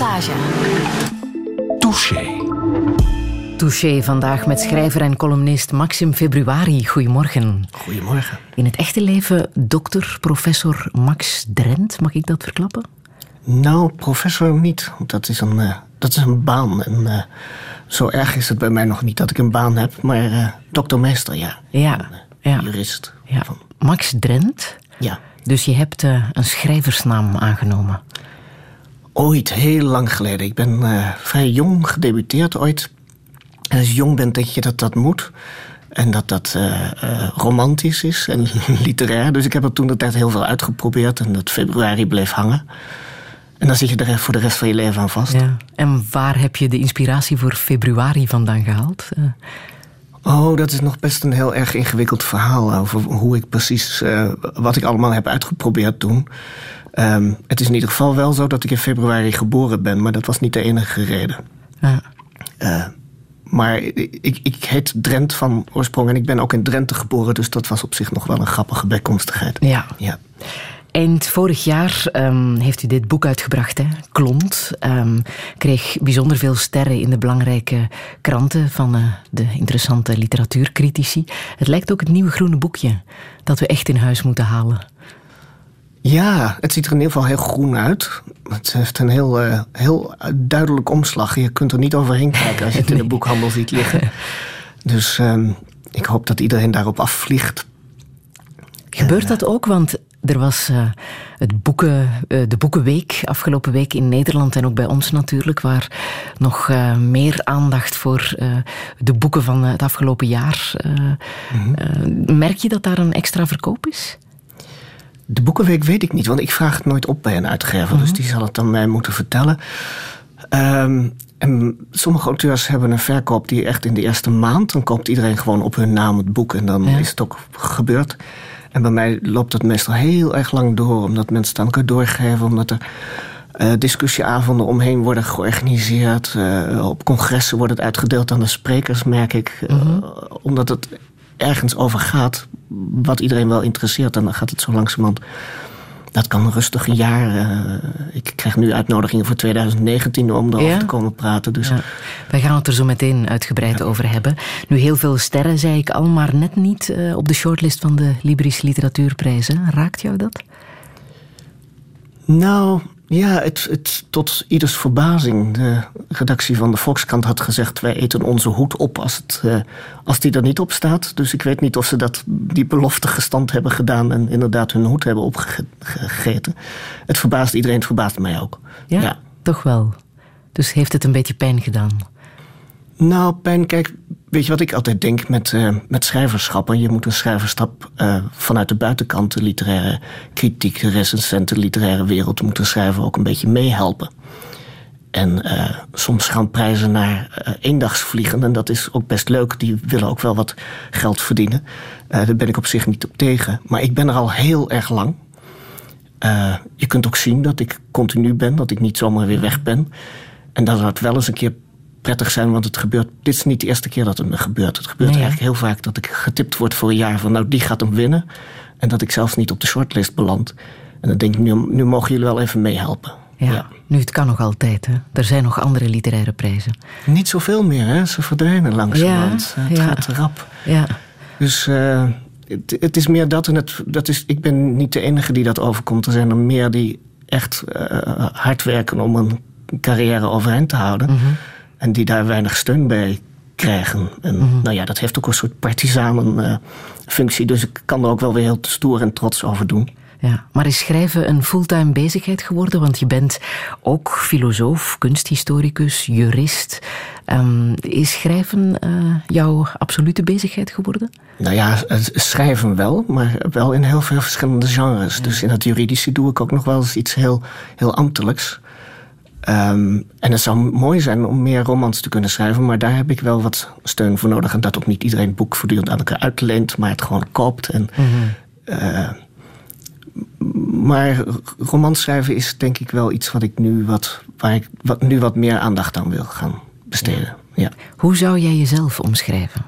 Passage. Touché. Touché vandaag met schrijver en columnist Maxim Februari. Goedemorgen. Goedemorgen. In het echte leven dokter, professor Max Drent. Mag ik dat verklappen? Nou, professor niet. Dat is een, uh, dat is een baan. En uh, zo erg is het bij mij nog niet dat ik een baan heb. Maar uh, doktermeester, ja. Ja. Ja. Jurist. Ja. Max Drent? Ja. Dus je hebt een schrijversnaam aangenomen? Ooit, heel lang geleden. Ik ben vrij jong gedebuteerd ooit. En als je jong bent, denk je dat dat moet. En dat dat uh, uh, romantisch is en literair. Dus ik heb er toen de tijd heel veel uitgeprobeerd. En dat februari bleef hangen. En dan zit je er voor de rest van je leven aan vast. Ja. En waar heb je de inspiratie voor februari vandaan gehaald? Oh, dat is nog best een heel erg ingewikkeld verhaal over hoe ik precies wat ik allemaal heb uitgeprobeerd toen. Um, het is in ieder geval wel zo dat ik in februari geboren ben, maar dat was niet de enige reden. Ja. Maar ik, ik heet Drent van oorsprong en ik ben ook in Drenthe geboren, dus dat was op zich nog wel een grappige bijkomstigheid. Ja. ja. Eind vorig jaar um, heeft u dit boek uitgebracht, hè? Klont. Um, kreeg bijzonder veel sterren in de belangrijke kranten van uh, de interessante literatuurcritici. Het lijkt ook het nieuwe groene boekje dat we echt in huis moeten halen. Ja, het ziet er in ieder geval heel groen uit. Het heeft een heel, uh, heel duidelijk omslag. Je kunt er niet overheen kijken als je het nee. in de boekhandel ziet liggen. Dus um, ik hoop dat iedereen daarop afvliegt. Gebeurt dat ook? Want er was uh, het boeken, uh, de Boekenweek afgelopen week in Nederland en ook bij ons natuurlijk, waar nog uh, meer aandacht voor de boeken van het afgelopen jaar. Mm -hmm. merk je dat daar een extra verkoop is? De Boekenweek weet ik niet, want ik vraag het nooit op bij een uitgever. Mm -hmm. Dus die zal het dan mij moeten vertellen. Um, en sommige auteurs hebben een verkoop die echt in de eerste maand... dan koopt iedereen gewoon op hun naam het boek en dan ja. is het ook gebeurd. En bij mij loopt het meestal heel erg lang door... omdat mensen het aan elkaar doorgeven, omdat er... Uh, discussieavonden omheen worden georganiseerd. Uh, op congressen wordt het uitgedeeld aan de sprekers, merk ik. Uh, mm -hmm. Omdat het ergens over gaat wat iedereen wel interesseert. En dan gaat het zo langzamerhand. Dat kan rustig een jaar. Uh, ik krijg nu uitnodigingen voor 2019 om erover Ja? te komen praten. Dus Ja. Wij gaan het er zo meteen uitgebreid over hebben. Nu, heel veel sterren, zei ik al, maar net niet uh, op de shortlist van de Libris Literatuurprijzen. Raakt jou dat? Nou, ja, het, het, tot ieders verbazing. De redactie van de Volkskrant had gezegd... wij eten onze hoed op als, het, uh, als die er niet op staat. Dus ik weet niet of ze dat, die belofte gestand hebben gedaan... en inderdaad hun hoed hebben opgegeten. Het verbaast iedereen, het verbaast mij ook. Ja, ja, toch wel. Dus heeft het een beetje pijn gedaan? Nou, pijn, kijk, weet je wat ik altijd denk met, uh, met schrijverschappen? Je moet een schrijverstap uh, vanuit de buitenkant, de literaire kritiek, de recensenten, de literaire wereld, moet een schrijver ook een beetje meehelpen. En uh, soms gaan prijzen naar eendagsvliegen en dat is ook best leuk. Die willen ook wel wat geld verdienen. daar ben ik op zich niet op tegen. Maar ik ben er al heel erg lang. je kunt ook zien dat ik continu ben, dat ik niet zomaar weer weg ben. En dat het wel eens een keer prettig zijn, want het gebeurt. Dit is niet de eerste keer dat het me gebeurt. Het gebeurt nee, eigenlijk heel vaak dat ik getipt word voor een jaar van nou die gaat hem winnen. En dat ik zelfs niet op de shortlist beland. En dan denk ik, nu, nu mogen jullie wel even meehelpen. Ja, ja, nu het kan nog altijd. Hè? Er zijn nog andere literaire prijzen. Niet zoveel meer, hè? ze verdwijnen langzamerhand. Ja, het ja. gaat rap. Ja. Dus uh, het, het, is meer dat. En het, dat is, ik ben niet de enige die dat overkomt. Er zijn er meer die echt uh, hard werken om een carrière overeind te houden. Mm -hmm. En die daar weinig steun bij krijgen. En mm -hmm. nou ja, dat heeft ook een soort partisanenfunctie. Uh, dus ik kan er ook wel weer heel stoer en trots over doen. Ja, maar is schrijven een fulltime bezigheid geworden? Want je bent ook filosoof, kunsthistoricus, jurist. Um, is schrijven uh, jouw absolute bezigheid geworden? Nou ja, schrijven wel, maar wel in heel veel verschillende genres. Ja. Dus in het juridische doe ik ook nog wel eens iets heel, heel ambtelijks. Um, en het zou mooi zijn om meer romans te kunnen schrijven, maar daar heb ik wel wat steun voor nodig. En dat ook niet iedereen boek voortdurend aan elkaar uitleent, maar het gewoon koopt. En, mm -hmm. uh, maar romans schrijven is denk ik wel iets wat ik nu wat, waar ik wat, nu wat meer aandacht aan wil gaan besteden. Ja. Ja. Hoe zou jij jezelf omschrijven?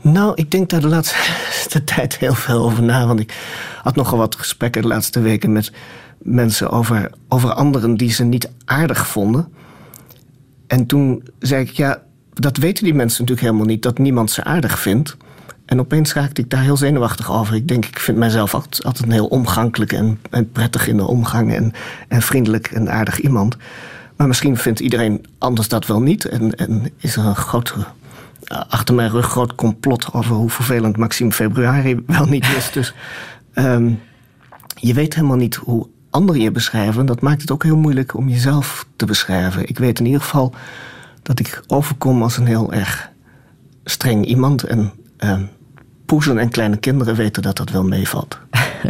Nou, ik denk daar de laatste tijd heel veel over na. Want ik had nogal wat gesprekken de laatste weken met mensen over, over anderen die ze niet aardig vonden. En toen zei ik, ja, dat weten die mensen natuurlijk helemaal niet, dat niemand ze aardig vindt. En opeens raakte ik daar heel zenuwachtig over. Ik denk, ik vind mijzelf altijd, altijd een heel omgankelijk en, en prettig in de omgang en, en vriendelijk en aardig iemand. Maar misschien vindt iedereen anders dat wel niet. En, en is er een groot, eh, achter mijn rug groot complot over hoe vervelend Maxime Februari wel niet is. Dus um, je weet helemaal niet hoe anderen je beschrijven. Dat maakt het ook heel moeilijk om jezelf te beschrijven. Ik weet in ieder geval dat ik overkom als een heel erg streng iemand. En uh, poezen en kleine kinderen weten dat dat wel meevalt.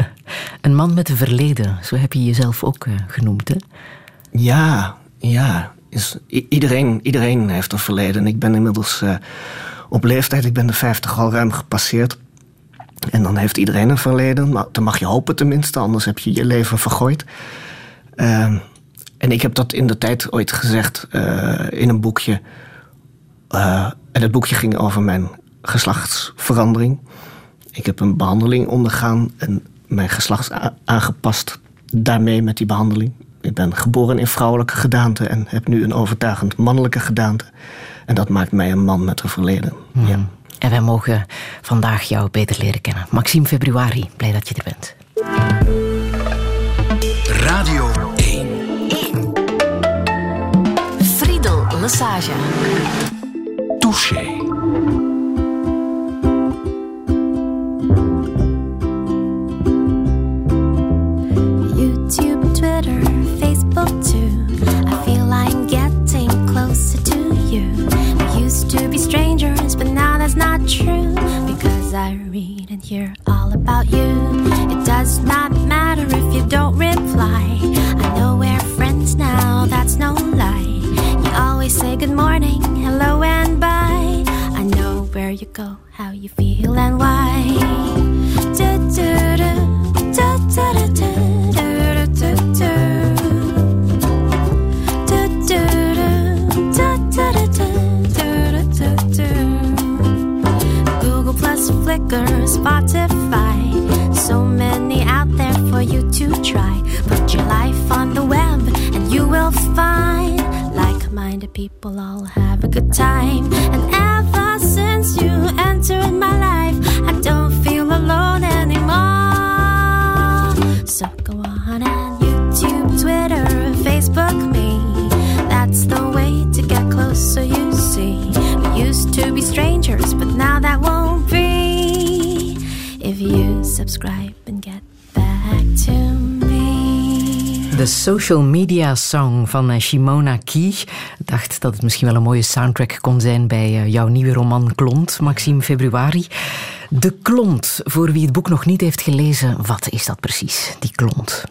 een man met een verleden, zo heb je jezelf ook uh, genoemd, hè? Ja, ja. Is, iedereen, iedereen heeft een verleden. Ik ben inmiddels uh, op leeftijd, ik ben de 50 al ruim gepasseerd. En dan heeft iedereen een verleden. Maar dan mag je hopen tenminste, anders heb je je leven vergooid. Uh, en ik heb dat in de tijd ooit gezegd uh, in een boekje. Uh, en het boekje ging over mijn geslachtsverandering. Ik heb een behandeling ondergaan en mijn geslacht aangepast daarmee met die behandeling. Ik ben geboren in vrouwelijke gedaante en heb nu een overtuigend mannelijke gedaante. En dat maakt mij een man met een verleden. Hmm. Ja. En wij mogen vandaag jou beter leren kennen. Maxime Februari, blij dat je er bent. Radio 1. 1. Friedel Lassage. Touché. Social media song van eh, Shimona Key. Ik dacht dat het misschien wel een mooie soundtrack kon zijn bij eh, jouw nieuwe roman Klont, Maxime Februari. De Klont, voor wie het boek nog niet heeft gelezen, wat is dat precies, die Klont?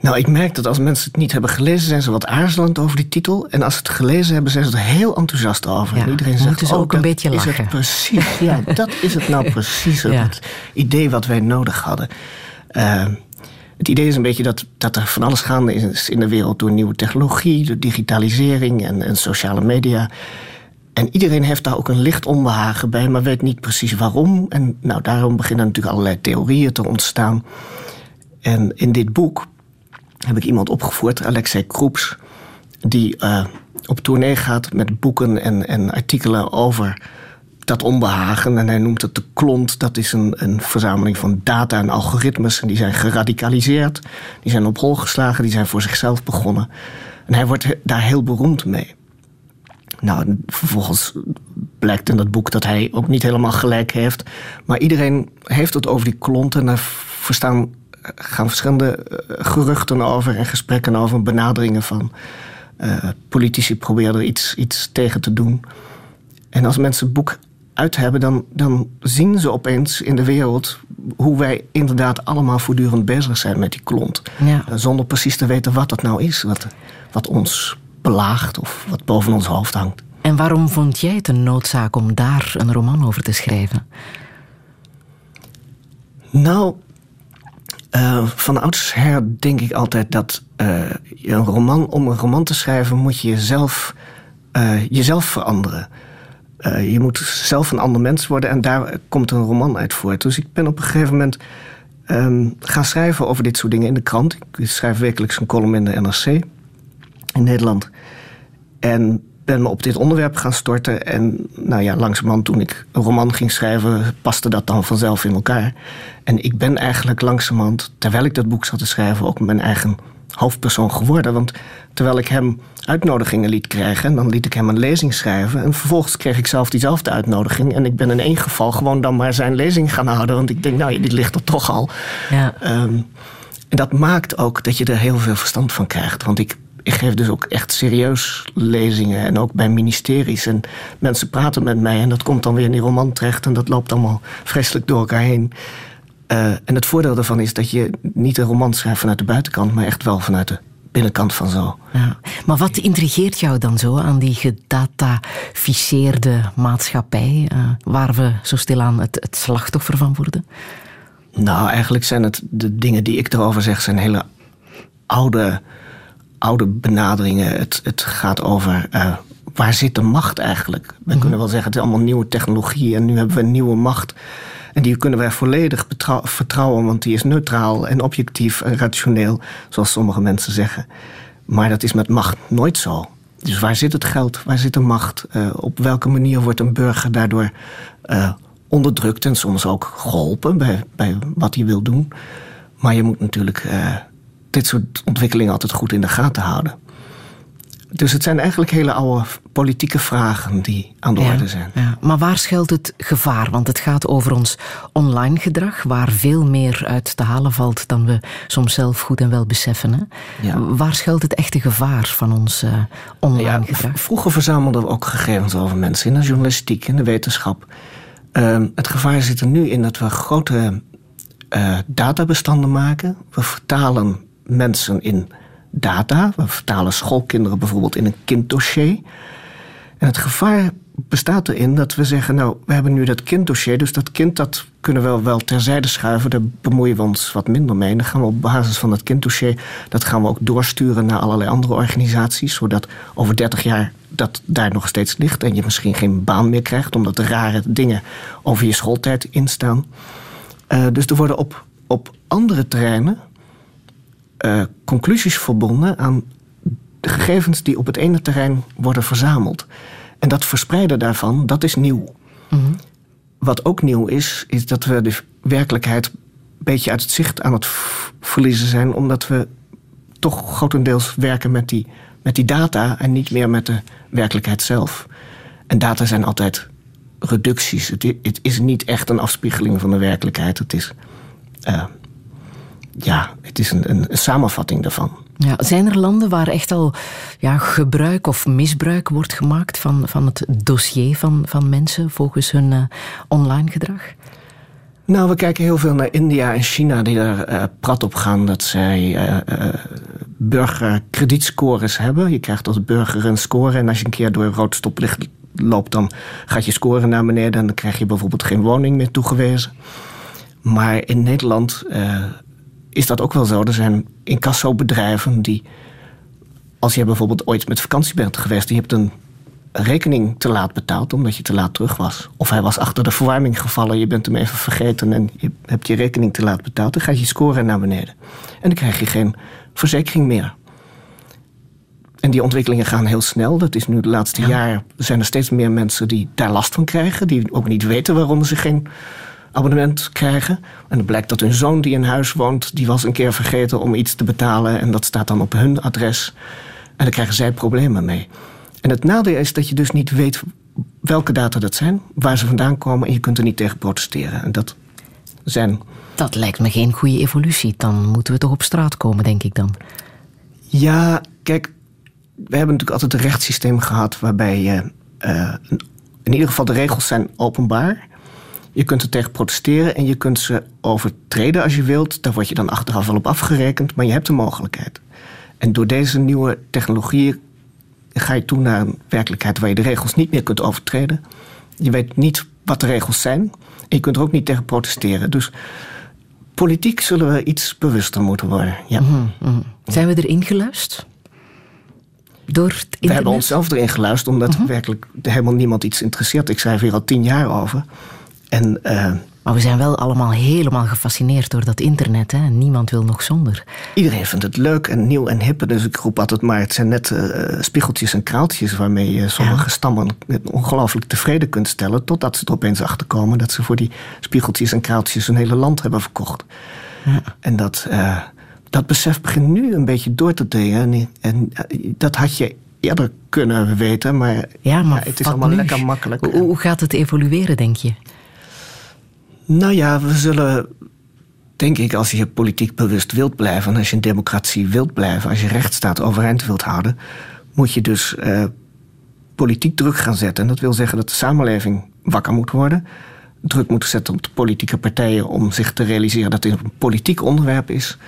Nou, ik merk dat als mensen het niet hebben gelezen, zijn ze wat aarzelend over die titel. En als ze het gelezen hebben, zijn ze er heel enthousiast over. Ja, en iedereen zegt dus oh, ook een beetje is lachen. Het precies, ja, dat is het nou precies. Ja. Het idee wat wij nodig hadden. Uh, het idee is een beetje dat, dat er van alles gaande is in de wereld door nieuwe technologie, door digitalisering en, en sociale media. En iedereen heeft daar ook een licht onbehagen bij, maar weet niet precies waarom. En nou, daarom beginnen natuurlijk allerlei theorieën te ontstaan. En in dit boek heb ik iemand opgevoerd, Alexei Kroeps, die uh, op tournee gaat met boeken en, en artikelen over dat onbehagen. En hij noemt het de klont. Dat is een, een verzameling van data en algoritmes. En die zijn geradicaliseerd. Die zijn op hol geslagen. Die zijn voor zichzelf begonnen. En hij wordt daar heel beroemd mee. Nou, vervolgens blijkt in dat boek dat hij ook niet helemaal gelijk heeft. Maar iedereen heeft het over die klont. En daar verstaan, gaan verschillende eh, geruchten over en gesprekken over. Benaderingen van uh, politici proberen er iets, iets tegen te doen. En als mensen het boek uit hebben, dan, dan zien ze opeens in de wereld hoe wij inderdaad allemaal voortdurend bezig zijn met die klont. Ja. Zonder precies te weten wat dat nou is, wat, wat ons belaagt of wat boven ons hoofd hangt. En waarom vond jij het een noodzaak om daar een roman over te schrijven? Nou, uh, van oudsher denk ik altijd dat uh, een roman, om een roman te schrijven moet je jezelf, uh, jezelf veranderen. Je moet zelf een ander mens worden en daar komt een roman uit voort. Dus ik ben op een gegeven moment ehm, gaan schrijven over dit soort dingen in de krant. Ik schrijf wekelijks een column in de NRC in Nederland. En ben me op dit onderwerp gaan storten. En nou ja, langzamerhand toen ik een roman ging schrijven, paste dat dan vanzelf in elkaar. En ik ben eigenlijk langzamerhand, terwijl ik dat boek zat te schrijven, ook mijn eigen hoofdpersoon geworden. Want terwijl ik hem uitnodigingen liet krijgen, dan liet ik hem een lezing schrijven. En vervolgens kreeg ik zelf diezelfde uitnodiging. En ik ben in één geval gewoon dan maar zijn lezing gaan houden. Want ik denk, nou, die ligt er toch al. Ja. Ehm, en dat maakt ook dat je er heel veel verstand van krijgt. Want ik ik geef dus ook echt serieus lezingen. En ook bij ministeries. En mensen praten met mij. En dat komt dan weer in die roman terecht. En dat loopt allemaal vreselijk door elkaar heen. Uh, en het voordeel daarvan is dat je niet een roman schrijft vanuit de buitenkant. Maar echt wel vanuit de binnenkant van zo. Ja. Maar wat intrigeert jou dan zo aan die gedataficeerde maatschappij, uh, waar we zo stilaan het, het slachtoffer van worden? Nou, eigenlijk zijn het de dingen die ik erover zeg, zijn hele oude oude benaderingen. Het, het gaat over uh, waar zit de macht eigenlijk? We mhm. kunnen wel zeggen, het is allemaal nieuwe technologie en nu hebben we een nieuwe macht. En die kunnen wij volledig vertrouwen, want die is neutraal en objectief en rationeel, zoals sommige mensen zeggen. Maar dat is met macht nooit zo. Dus waar zit het geld? Waar zit de macht? Uh, op welke manier wordt een burger daardoor uh, onderdrukt en soms ook geholpen bij, bij wat hij wil doen? Maar je moet natuurlijk uh, dit soort ontwikkelingen altijd goed in de gaten houden. Dus het zijn eigenlijk hele oude politieke vragen die aan de orde zijn. Ja. Maar waar schuilt het gevaar? Want het gaat over ons online gedrag, waar veel meer uit te halen valt dan we soms zelf goed en wel beseffen. Hè? Ja. Waar schuilt het echte gevaar van ons uh, online gedrag? Vroeger verzamelden we ook gegevens over mensen in de journalistiek, in de wetenschap. Uh, het gevaar zit er nu in dat we grote uh, databestanden maken. We vertalen mensen in data. We vertalen schoolkinderen bijvoorbeeld in een kinddossier. En het gevaar bestaat erin dat we zeggen: Nou, we hebben nu dat kinddossier, dus dat kind dat kunnen we wel terzijde schuiven. Daar bemoeien we ons wat minder mee. En dan gaan we op basis van dat kinddossier, dat gaan we ook doorsturen naar allerlei andere organisaties, zodat over 30 jaar dat daar nog steeds ligt en je misschien geen baan meer krijgt, omdat er rare dingen over je schooltijd instaan. Uh, dus er worden op, op andere terreinen uh, conclusies verbonden aan de gegevens die op het ene terrein worden verzameld. En dat verspreiden daarvan, dat is nieuw. Mhm. Wat ook nieuw is, is dat we de werkelijkheid een beetje uit het zicht aan het verliezen zijn, omdat we toch grotendeels werken met die, met die data en niet meer met de werkelijkheid zelf. En data zijn altijd reducties. Het, het is niet echt een afspiegeling van de werkelijkheid. Het is uh, ja, het is een, een, samenvatting daarvan. Ja, zijn er landen waar echt al ja, gebruik of misbruik wordt gemaakt van, van het dossier van, van mensen volgens hun uh, online gedrag? Nou, we kijken heel veel naar India en China die er uh, prat op gaan dat zij uh, burgerkredietscores hebben. Je krijgt als burger een score en als je een keer door een rood stoplicht loopt, dan gaat je score naar beneden en dan krijg je bijvoorbeeld geen woning meer toegewezen. Maar in Nederland is dat ook wel zo. Er zijn incassobedrijven die, als je bijvoorbeeld ooit met vakantie bent geweest, je hebt een rekening te laat betaald omdat je te laat terug was. Of hij was achter de verwarming gevallen, je bent hem even vergeten en je hebt je rekening te laat betaald, dan gaat je score naar beneden. En dan krijg je geen verzekering meer. En die ontwikkelingen gaan heel snel. Dat is nu de laatste ja. jaren zijn er steeds meer mensen die daar last van krijgen, die ook niet weten waarom ze geen abonnement krijgen. En dan blijkt dat hun zoon die in huis woont, die was een keer vergeten om iets te betalen. En dat staat dan op hun adres. En dan krijgen zij problemen mee. En het nadeel is dat je dus niet weet welke data dat zijn, waar ze vandaan komen en je kunt er niet tegen protesteren. En dat zijn. Dat lijkt me geen goede evolutie. Dan moeten we toch op straat komen, denk ik dan. Ja, kijk, we hebben natuurlijk altijd een rechtssysteem gehad waarbij je. Uh, in ieder geval de regels zijn openbaar. Je kunt er tegen protesteren en je kunt ze overtreden als je wilt. Daar word je dan achteraf wel op afgerekend, maar je hebt de mogelijkheid. En door deze nieuwe technologieën ga je toe naar een werkelijkheid waar je de regels niet meer kunt overtreden. Je weet niet wat de regels zijn en je kunt er ook niet tegen protesteren. Dus politiek zullen we iets bewuster moeten worden. Ja. Mhm, mhm. Zijn we erin geluisterd? door het internet? We hebben onszelf erin geluisterd, omdat uh werkelijk helemaal niemand iets interesseert. Ik schrijf hier al tien jaar over. En, uh, maar we zijn wel allemaal helemaal gefascineerd door dat internet. Hè? Niemand wil nog zonder. Iedereen vindt het leuk en nieuw en hip. Dus ik roep altijd maar, het zijn net uh, spiegeltjes en kraaltjes... waarmee je sommige ja. stammen ongelooflijk tevreden kunt stellen... totdat ze er opeens achter komen dat ze voor die spiegeltjes en kraaltjes... een hele land hebben verkocht. Ja. En dat, uh, dat besef begint nu een beetje door te dringen. En, en dat had je eerder kunnen weten, maar, ja, maar het is allemaal nu? lekker makkelijk. Hoe, hoe gaat het evolueren, denk je? Nou ja, we zullen, denk ik, als je politiek bewust wilt blijven, als je een democratie wilt blijven, als je rechtsstaat overeind wilt houden, moet je dus uh, politiek druk gaan zetten. En dat wil zeggen dat de samenleving wakker moet worden. Druk moeten zetten op de politieke partijen om zich te realiseren dat dit een politiek onderwerp is.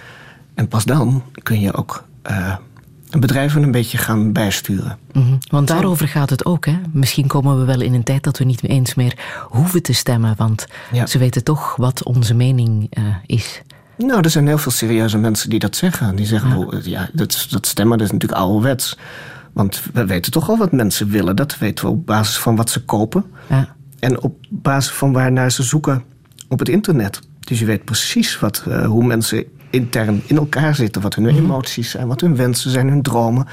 En pas dan kun je ook uh, bedrijven een beetje gaan bijsturen. Mm -hmm. Want daarover gaat het ook. Hè? Misschien komen we wel in een tijd dat we niet eens meer hoeven te stemmen. Want ja. ze weten toch wat onze mening uh, is. Nou, er zijn heel veel serieuze mensen die dat zeggen. Die zeggen, ja, oh, ja dat, dat stemmen dat is natuurlijk ouderwets. Want we weten toch al wat mensen willen. Dat weten we op basis van wat ze kopen. Ja. En op basis van waarnaar ze zoeken op het internet. Dus je weet precies wat, uh, hoe mensen intern in elkaar zitten. Wat hun emoties zijn, wat hun wensen zijn, hun dromen.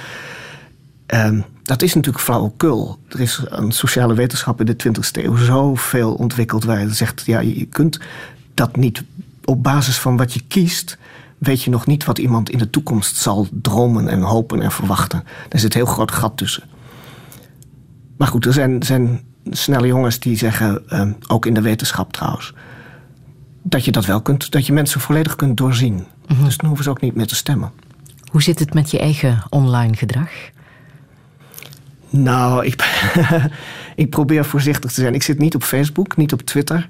Um, dat is natuurlijk flauwekul. Er is een sociale wetenschap in de 20e eeuw zoveel ontwikkeld waar je zegt: ja, je kunt dat niet op basis van wat je kiest. Weet je nog niet wat iemand in de toekomst zal dromen en hopen en verwachten. Er zit een heel groot gat tussen. Maar goed, er zijn, zijn snelle jongens die zeggen, um, ook in de wetenschap trouwens, dat je dat wel kunt, dat je mensen volledig kunt doorzien. Mm -hmm. Dus dan hoeven ze ook niet meer te stemmen. Hoe zit het met je eigen online gedrag? Nou, ik, ik probeer voorzichtig te zijn. Ik zit niet op Facebook, niet op Twitter.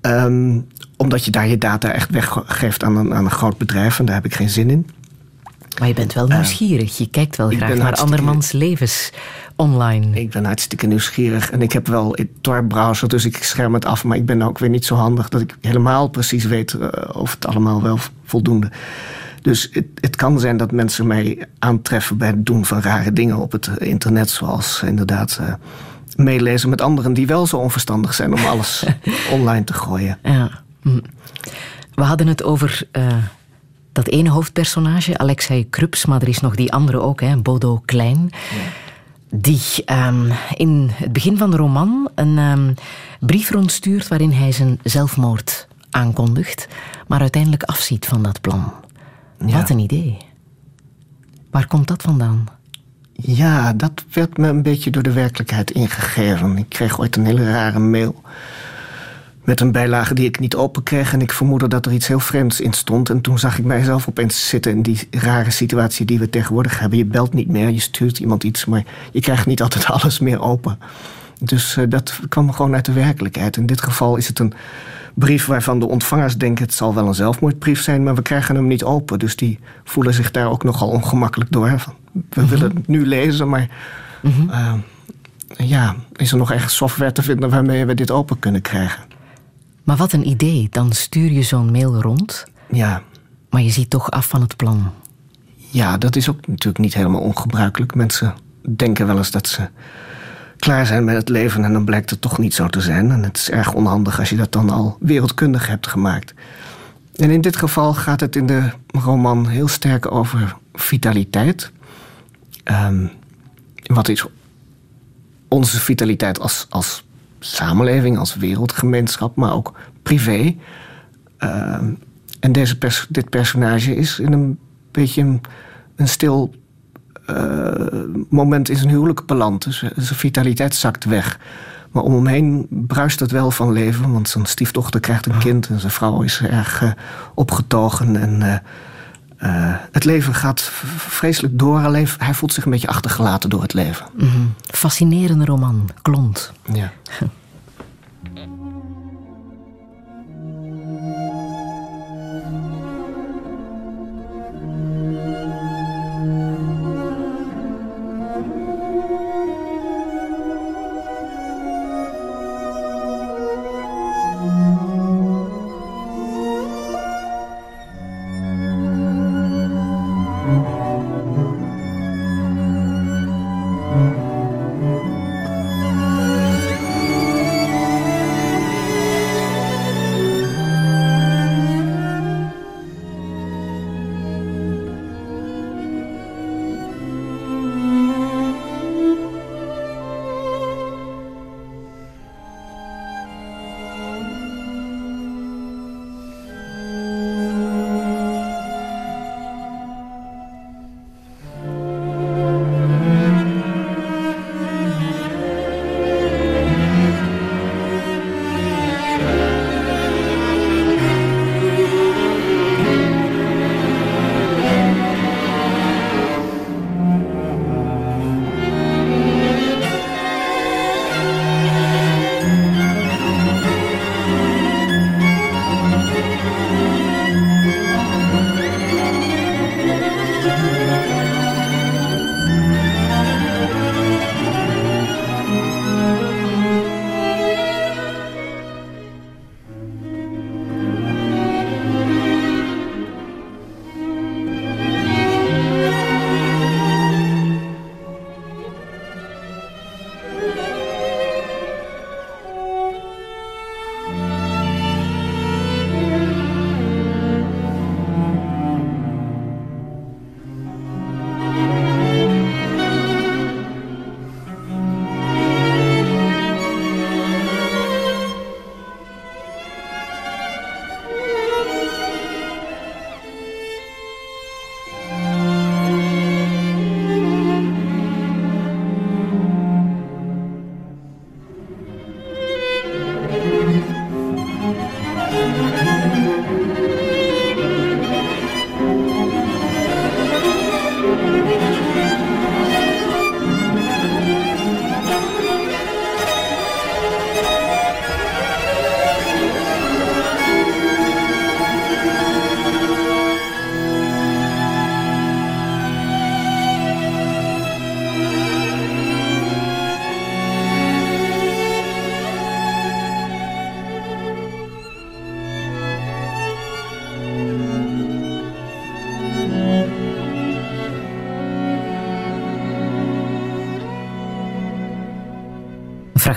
Um, omdat je daar je data echt weggeeft aan een, aan een groot bedrijf. En daar heb ik geen zin in. Maar je bent wel nieuwsgierig. Je kijkt wel graag naar andermans levens online. Ik ben hartstikke nieuwsgierig. En ik heb wel een Tor-browser, dus ik scherm het af. Maar ik ben ook weer niet zo handig dat ik helemaal precies weet uh, of het allemaal wel voldoende. Dus het, het, kan zijn dat mensen mij aantreffen bij het doen van rare dingen op het internet. Zoals inderdaad uh, meelezen met anderen die wel zo onverstandig zijn om alles online te gooien. Ja. Hm. We hadden het over uh, dat ene hoofdpersonage, Alexei Krups, maar er is nog die andere ook, hè, Bodo Klein. Ja. Die um, in het begin van de roman een um, brief rondstuurt waarin hij zijn zelfmoord aankondigt, maar uiteindelijk afziet van dat plan. Ja. Wat een idee. Waar komt dat vandaan? Ja, dat werd me een beetje door de werkelijkheid ingegeven. Ik kreeg ooit een hele rare mail met een bijlage die ik niet open kreeg. En ik vermoedde dat er iets heel vreemds in stond. En toen zag ik mijzelf opeens zitten in die rare situatie die we tegenwoordig hebben. Je belt niet meer, je stuurt iemand iets, maar je krijgt niet altijd alles meer open. Dus uh, dat kwam gewoon uit de werkelijkheid. In dit geval is het een brief waarvan de ontvangers denken... het zal wel een zelfmoordbrief zijn, maar we krijgen hem niet open. Dus die voelen zich daar ook nogal ongemakkelijk door. We mm -hmm. willen het nu lezen, maar... Mm -hmm. uh, ja, is er nog echt software te vinden waarmee we dit open kunnen krijgen? Maar wat een idee. Dan stuur je zo'n mail rond. Ja. Maar je ziet toch af van het plan. Ja, dat is ook natuurlijk niet helemaal ongebruikelijk. Mensen denken wel eens dat ze klaar zijn met het leven en dan blijkt het toch niet zo te zijn. En het is erg onhandig als je dat dan al wereldkundig hebt gemaakt. En in dit geval gaat het in de roman heel sterk over vitaliteit. Um, wat is onze vitaliteit als, als samenleving, als wereldgemeenschap, maar ook privé. Uh, en deze dit personage is in een beetje een, een stil uh, moment in zijn huwelijk beland. Dus zijn vitaliteit zakt weg. Maar om hem heen bruist het wel van leven, want zijn stiefdochter krijgt een kind en zijn vrouw is erg opgetogen. En uh, het leven gaat vreselijk door, alleen hij voelt zich een beetje achtergelaten door het leven. Mm -hmm. Fascinerende roman, Klont. Ja.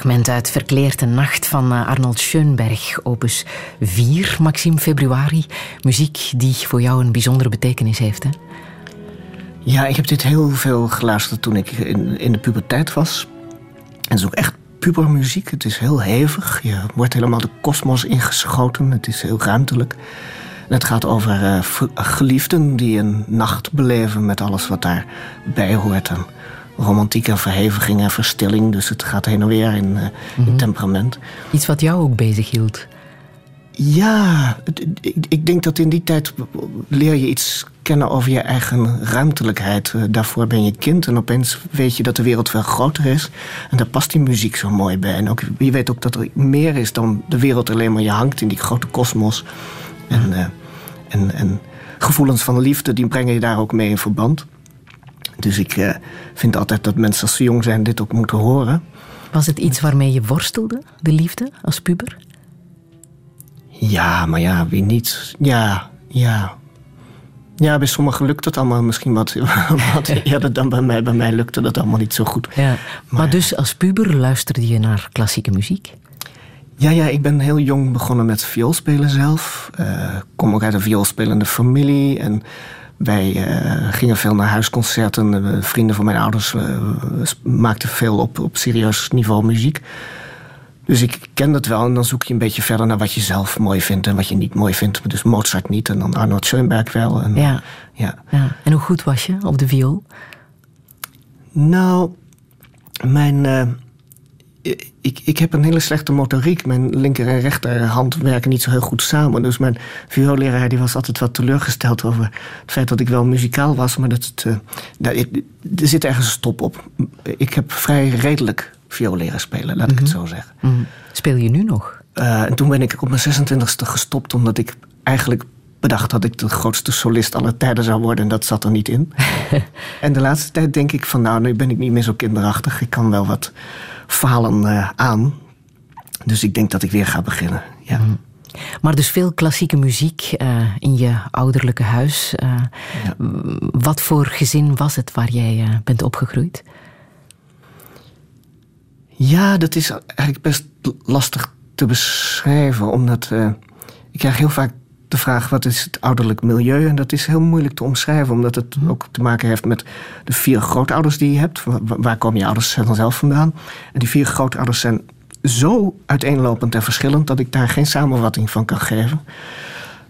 fragment uit Verkleerde Nacht van eh, Arnold Schoenberg, opus 4, Maxime Februari. Muziek die voor jou een bijzondere betekenis heeft, hè? Ja, ik heb dit heel veel geluisterd toen ik in, de puberteit was. En het is ook echt pubermuziek. Het is heel hevig. Je wordt helemaal de kosmos ingeschoten. Het is heel ruimtelijk. En het gaat over uh, geliefden die een nacht beleven met alles wat daarbij hoort. Romantiek en verheviging en verstilling. Dus het gaat heen en weer in, in Mhm. temperament. Iets wat jou ook bezig hield. Ja, ik, denk dat in die tijd leer je iets kennen over je eigen ruimtelijkheid. Eh, Daarvoor ben je kind en opeens weet je dat de wereld veel groter is. En daar past die muziek zo mooi bij. En ook, je weet ook dat er meer is dan de wereld alleen maar. Je hangt in die grote kosmos. En, eh, en, en gevoelens van liefde, die brengen je daar ook mee in verband. Dus ik eh, vind altijd dat mensen als ze jong zijn dit ook moeten horen. Was het iets waarmee je worstelde, de liefde, als puber? Ja, maar ja, wie niet? Ja, ja. Ja, bij sommigen lukt het allemaal misschien wat, wat eerder dan bij mij. Bij mij lukte dat allemaal niet zo goed. Ja. Maar, dus als puber luisterde je naar klassieke muziek? Ja, ja, ik ben heel jong begonnen met vioolspelen zelf. Ik kom ook uit een vioolspelende familie. En wij eh, gingen veel naar huisconcerten. Eh, vrienden van mijn ouders eh, maakten veel op, op serieus niveau muziek. Dus ik ken dat wel. En dan zoek je een beetje verder naar wat je zelf mooi vindt en wat je niet mooi vindt. Dus Mozart niet en dan Arnold Schoenberg wel. En, Ja. ja. ja. En hoe goed was je op de viool? Nou, mijn. Ik, ik heb een hele slechte motoriek. Mijn linker en rechterhand werken niet zo heel goed samen. Dus mijn vioolleraar die was altijd wat teleurgesteld over het feit dat ik wel muzikaal was. Maar dat het, eh, nou, ik- er zit ergens een stop op. Ik heb vrij redelijk viool leren spelen, laat ik het zo zeggen. Mm. Speel je nu nog? Eh, en toen ben ik op mijn 26e gestopt, omdat ik eigenlijk bedacht dat ik de grootste solist aller tijden zou worden. En dat zat er niet in. en de laatste tijd denk ik van, nou, nu ben ik niet meer zo kinderachtig. Ik kan wel wat falen eh, aan. Dus ik denk dat ik weer ga beginnen. Ja. Maar dus veel klassieke muziek eh, in je ouderlijke huis. Eh, Wat voor gezin was het waar jij bent opgegroeid? Ja, dat is eigenlijk best lastig te beschrijven, omdat ik krijg heel vaak de vraag wat is het ouderlijk milieu en dat is heel moeilijk te omschrijven, omdat het ook te maken heeft met de vier grootouders die je hebt. Wa- Waar komen je ouders dan zelf vandaan? En die vier grootouders zijn zo uiteenlopend en verschillend dat ik daar geen samenvatting van kan geven.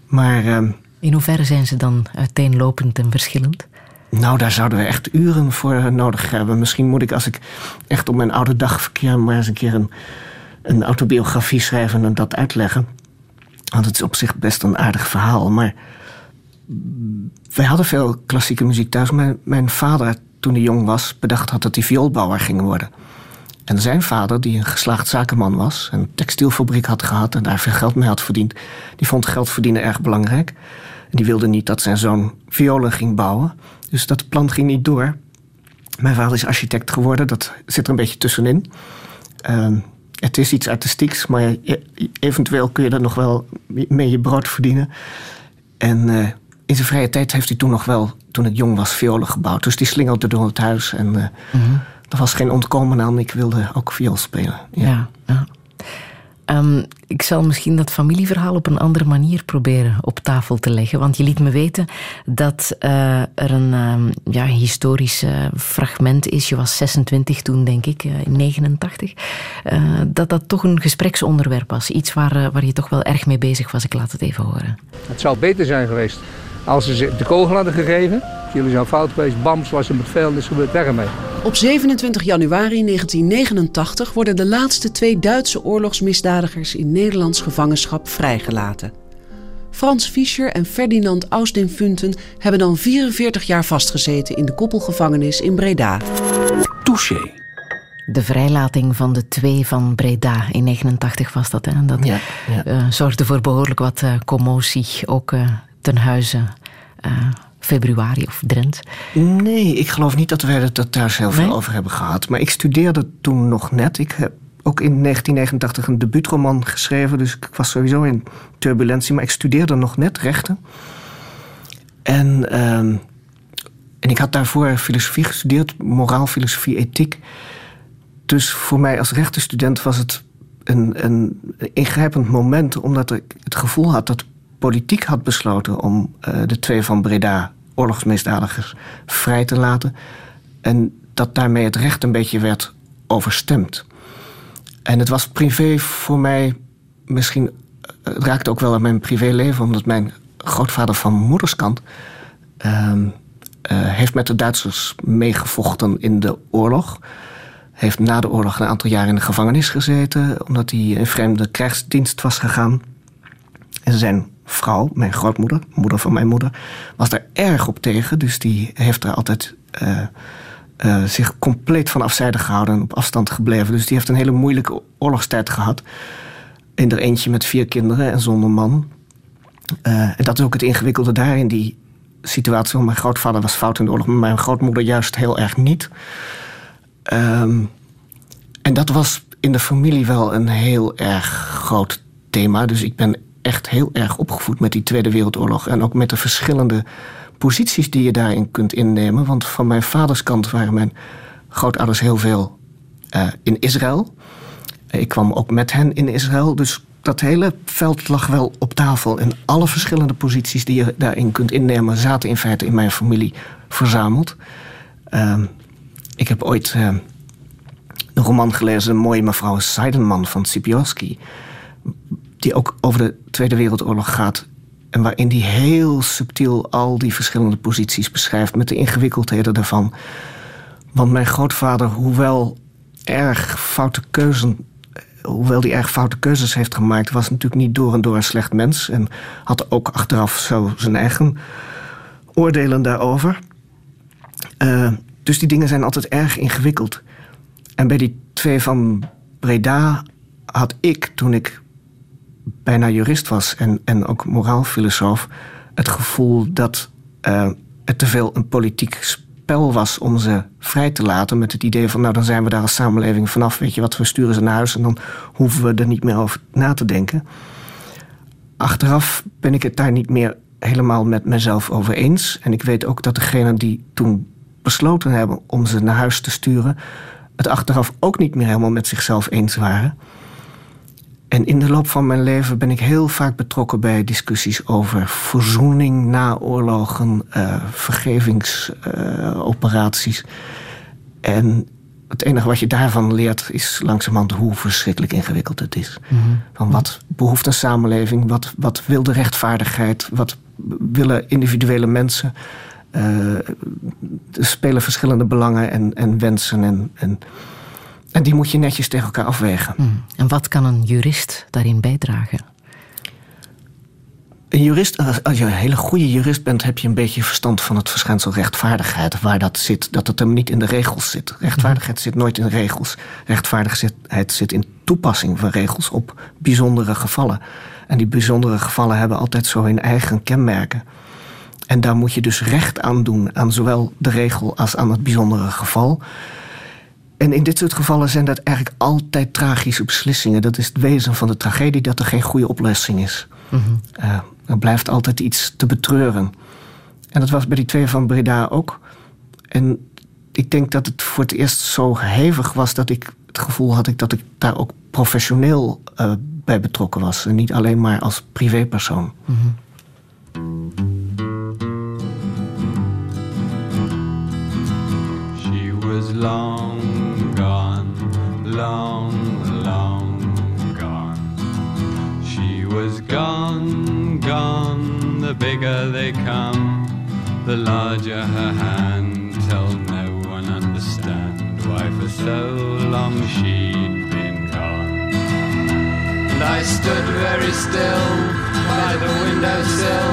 Maar ehm, In hoeverre zijn ze dan uiteenlopend en verschillend? nou, daar zouden we echt uren voor nodig hebben. Misschien moet ik, als ik echt op mijn oude dag verkeer, maar eens een keer een, een autobiografie schrijven en dat uitleggen. Want het is op zich best een aardig verhaal. Maar wij hadden veel klassieke muziek thuis. Mijn, mijn vader, toen hij jong was, bedacht had dat hij vioolbouwer ging worden. En zijn vader, die een geslaagd zakenman was, een textielfabriek had gehad en daar veel geld mee had verdiend, die vond geld verdienen erg belangrijk. En die wilde niet dat zijn zoon violen ging bouwen. Dus dat plan ging niet door. Mijn vader is architect geworden, dat zit er een beetje tussenin. Ehm, het is iets artistieks, maar je- eventueel kun je er nog wel mee je brood verdienen. En eh, in zijn vrije tijd heeft hij toen nog wel, toen ik jong was, violen gebouwd. Dus die slingerde door het huis. En eh, er was geen ontkomen aan. Ik wilde ook viool spelen. Ja. Ja. ja. Ehm, ik zal misschien dat familieverhaal op een andere manier proberen op tafel te leggen. Want je liet me weten dat eh, er een ehm, ja, historisch eh, fragment is. Je was 26 toen, denk ik, eh, in 89. eh, dat dat toch een gespreksonderwerp was. Iets waar, waar je toch wel erg mee bezig was. Ik laat het even horen. Het zou beter zijn geweest als ze ze de kogel hadden gegeven. Jullie zijn fout geweest, bams was er met veel en is gebeurd weg ermee. Op 27 januari 1989 worden de laatste twee Duitse oorlogsmisdadigers in Nederlands gevangenschap vrijgelaten. Frans Fischer en Ferdinand Austin Funten hebben dan 44 jaar vastgezeten in de koppelgevangenis in Breda. Touché. De vrijlating van de twee van Breda in 89 was dat. Hè? Dat Ja, ja. eh, zorgde voor behoorlijk wat eh, commotie, ook eh, ten huize eh, februari of Drent. Nee, ik geloof niet dat wij het er thuis heel veel Nee? over hebben gehad. Maar ik studeerde toen nog net. Ik heb ook in 1989 een debuutroman geschreven. Dus ik was sowieso in turbulentie. Maar ik studeerde nog net rechten. En, ehm, en ik had daarvoor filosofie gestudeerd. Moraal, filosofie, ethiek. Dus voor mij als rechtenstudent was het een, een ingrijpend moment. Omdat ik het gevoel had dat politiek had besloten om eh, de twee van Breda, oorlogsmisdadigers, vrij te laten. En dat daarmee het recht een beetje werd overstemd. En het was privé voor mij misschien. eh, Het raakte ook wel aan mijn privéleven, omdat mijn grootvader van moederskant. ehm, eh, heeft met de Duitsers meegevochten in de oorlog. Heeft na de oorlog een aantal jaar in de gevangenis gezeten, omdat hij in vreemde krijgsdienst was gegaan. En zijn vrouw, mijn grootmoeder, moeder van mijn moeder, was daar erg op tegen. Dus die heeft er altijd eh, eh, zich compleet van afzijdig gehouden en op afstand gebleven. Dus die heeft een hele moeilijke oorlogstijd gehad. In er eentje met vier kinderen en zonder man. Eh, en dat is ook het ingewikkelde daar in die situatie. Want mijn grootvader was fout in de oorlog, maar mijn grootmoeder juist heel erg niet. Ehm, en dat was in de familie wel een heel erg groot thema. Dus ik ben echt heel erg opgevoed met die Tweede Wereldoorlog. En ook met de verschillende posities die je daarin kunt innemen. Want van mijn vaders kant waren mijn grootouders heel veel eh, in Israël. Ik kwam ook met hen in Israël. Dus dat hele veld lag wel op tafel. En alle verschillende posities die je daarin kunt innemen... zaten in feite in mijn familie verzameld. Ehm, ik heb ooit eh, een roman gelezen... Een mooie mevrouw Seidenman van Sipioski... die ook over de Tweede Wereldoorlog gaat... en waarin die heel subtiel al die verschillende posities beschrijft... met de ingewikkeldheden daarvan. Want mijn grootvader, hoewel erg foute keuzen hoewel hij erg foute keuzes heeft gemaakt, was natuurlijk niet door en door een slecht mens. En had ook achteraf zo zijn eigen oordelen daarover. Uh, dus die dingen zijn altijd erg ingewikkeld. En bij die twee van Breda had ik, toen ik bijna jurist was en, en ook moraalfilosoof, het gevoel dat het te veel een politiek spel was om ze vrij te laten. Met het idee van, nou dan zijn we daar als samenleving vanaf. Weet je wat, we sturen ze naar huis en dan hoeven we er niet meer over na te denken. Achteraf ben ik het daar niet meer helemaal met mezelf over eens. En ik weet ook dat degenen die toen besloten hebben om ze naar huis te sturen, het achteraf ook niet meer helemaal met zichzelf eens waren. En in de loop van mijn leven ben ik heel vaak betrokken bij discussies over verzoening na oorlogen, uh, vergevingsoperaties. Uh, en het enige wat je daarvan leert is langzamerhand hoe verschrikkelijk ingewikkeld het is. Mm-hmm. Van wat behoeft een samenleving? Wat, wat wil de rechtvaardigheid? Wat willen individuele mensen? Uh, er spelen verschillende belangen en, en wensen en, en en die moet je netjes tegen elkaar afwegen. Hmm. En wat kan een jurist daarin bijdragen? Een jurist, als je een hele goede jurist bent, heb je een beetje verstand van het verschijnsel rechtvaardigheid. Waar dat zit, dat het hem niet in de regels zit. Rechtvaardigheid zit nooit in regels. Rechtvaardigheid zit in toepassing van regels op bijzondere gevallen. En die bijzondere gevallen hebben altijd zo hun eigen kenmerken. En daar moet je dus recht aan doen, aan zowel de regel als aan het bijzondere geval. En in dit soort gevallen zijn dat eigenlijk altijd tragische beslissingen. Dat is het wezen van de tragedie, dat er geen goede oplossing is. Uh, er blijft altijd iets te betreuren. En dat was bij die twee van Breda ook. En ik denk dat het voor het eerst zo hevig was dat ik het gevoel had ik dat ik daar ook professioneel uh, bij betrokken was. En niet alleen maar als privépersoon. She was long gone, long, long gone. She was gone, gone. The bigger they come, the larger her hand. Till no one understand why for so long she'd been gone. And I stood very still by the window windowsill,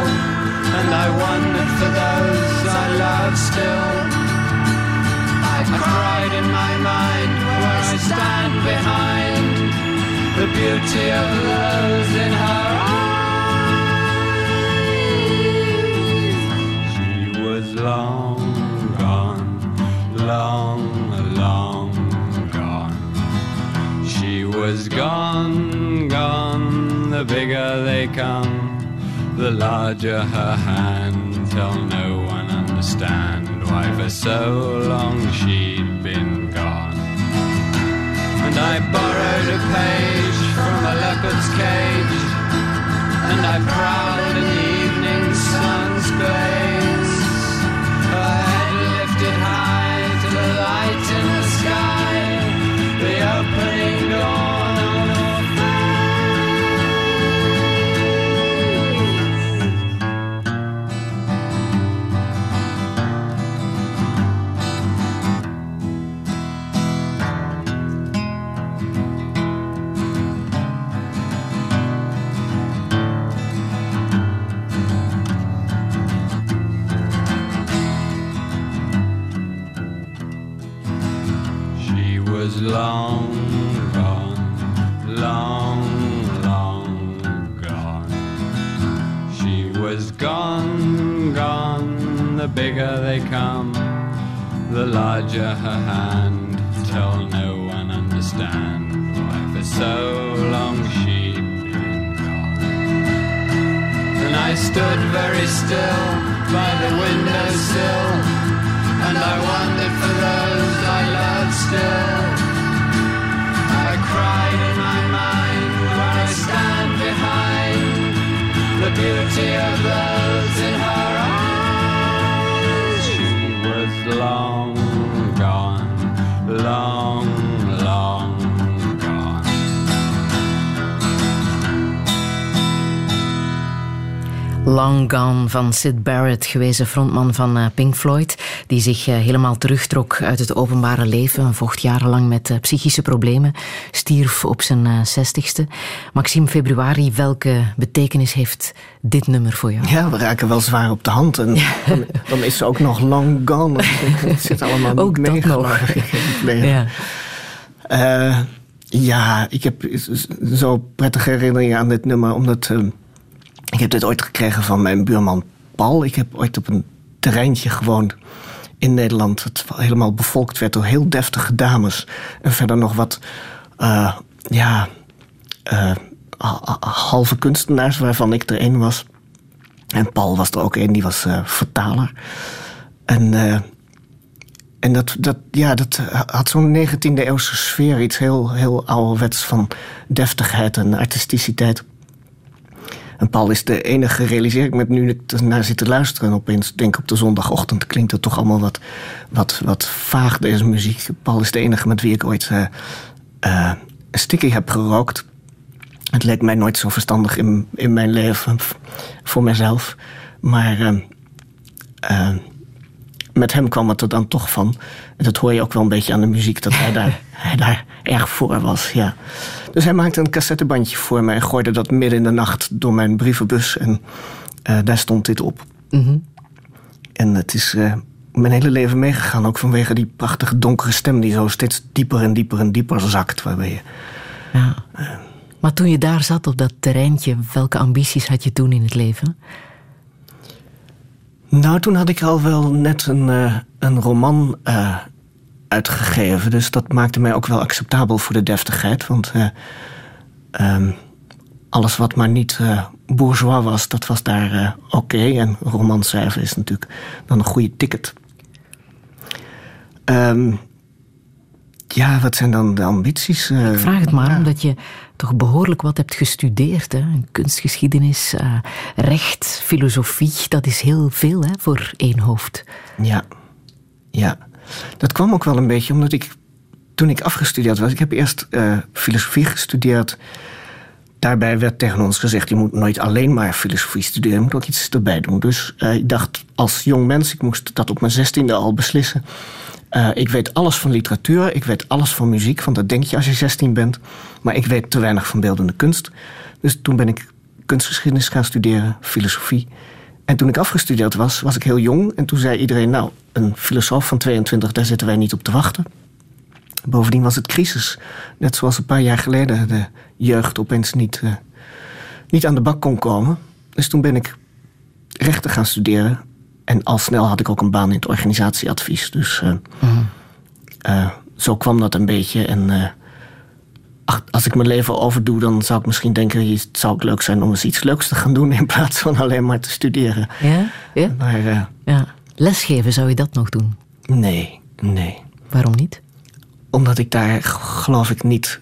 and I wondered for those I love still. I cried in my mind where I stand behind the beauty of those in her eyes. She was long gone, long, long gone. She was gone, gone. The bigger they come, the larger her hand. Till oh, no one understand why for so long she'd been gone. And I borrowed a page from a leopard's cage, and I prowled in the van Sid Barrett, gewezen frontman van eh, Pink Floyd, die zich eh, helemaal terugtrok uit het openbare leven, vocht jarenlang met eh, psychische problemen, stierf op zijn zestigste. Maxime Februari, welke betekenis heeft dit nummer voor jou? Ja, we raken wel zwaar op de hand. En dan, dan is ze ook nog long gone. Het zit allemaal Ook dat nog. Ja. Ja, ik heb zo prettige herinneringen aan dit nummer. Omdat eh, ik heb dit ooit gekregen van mijn buurman Paul. Ik heb ooit op een terreintje gewoond in Nederland. Het helemaal bevolkt werd door heel deftige dames. En verder nog wat, eh, ja, eh, ha- ha- halve kunstenaars waarvan ik er één was. En Paul was er ook een, die was eh, vertaler. En... en dat, dat, ja, dat had zo'n 19e eeuwse sfeer. Iets heel, heel ouderwets van deftigheid en artisticiteit. En Paul is de enige, realiseer ik me nu ik ernaar zit te luisteren... en opeens denk op de zondagochtend klinkt het toch allemaal wat, wat, wat vaag, deze muziek. Paul is de enige met wie ik ooit eh, een sticky heb gerookt. Het leek mij nooit zo verstandig in, in mijn leven, voor mezelf. Maar... eh, met hem kwam het er dan toch van. En dat hoor je ook wel een beetje aan de muziek, dat hij daar, daar erg voor was. Ja. Dus hij maakte een cassettebandje voor me en gooide dat midden in de nacht door mijn brievenbus. En eh, daar stond dit op. Mhm. En het is eh, mijn hele leven meegegaan, ook vanwege die prachtige donkere stem die zo steeds dieper en dieper en dieper zakt. Waarbij je, Ja. Maar toen je daar zat op dat terreintje, welke ambities had je toen in het leven? Nou, toen had ik al wel net een, eh, een roman eh, uitgegeven. Dus dat maakte mij ook wel acceptabel voor de deftigheid. Want eh, ehm, alles wat maar niet eh, bourgeois was, dat was daar eh, oké. En roman schrijven is natuurlijk dan een goede ticket. Ehm, ja, wat zijn dan de ambities? Ik vraag het maar ja. omdat je toch behoorlijk wat hebt gestudeerd. Hè? Kunstgeschiedenis, recht, filosofie, dat is heel veel hè, voor één hoofd. Ja, ja. Dat kwam ook wel een beetje omdat ik, toen ik afgestudeerd was, ik heb eerst eh, filosofie gestudeerd. Daarbij werd tegen ons gezegd, je moet nooit alleen maar filosofie studeren, je moet ook iets erbij doen. Dus eh, ik dacht als jong mens, ik moest dat op mijn zestiende al beslissen. Eh, ik weet alles van literatuur, ik weet alles van muziek, want dat denk je als je 16 bent. Maar ik weet te weinig van beeldende kunst. Dus toen ben ik kunstgeschiedenis gaan studeren, filosofie. En toen ik afgestudeerd was, was ik heel jong. En toen zei iedereen, nou, een filosoof van 22, daar zitten wij niet op te wachten. Bovendien was het crisis. Net zoals een paar jaar geleden de jeugd opeens niet, uh, niet aan de bak kon komen. Dus toen ben ik rechten gaan studeren. En al snel had ik ook een baan in het organisatieadvies. Dus uh, mm. uh, zo kwam dat een beetje. En ach, als ik mijn leven overdoe, dan zou ik misschien denken: het zou leuk zijn om eens iets leuks te gaan doen in plaats van alleen maar te studeren. Ja, ja. Maar, ja. Lesgeven, zou je dat nog doen? Nee, nee. Waarom niet? Omdat ik daar, geloof ik, niet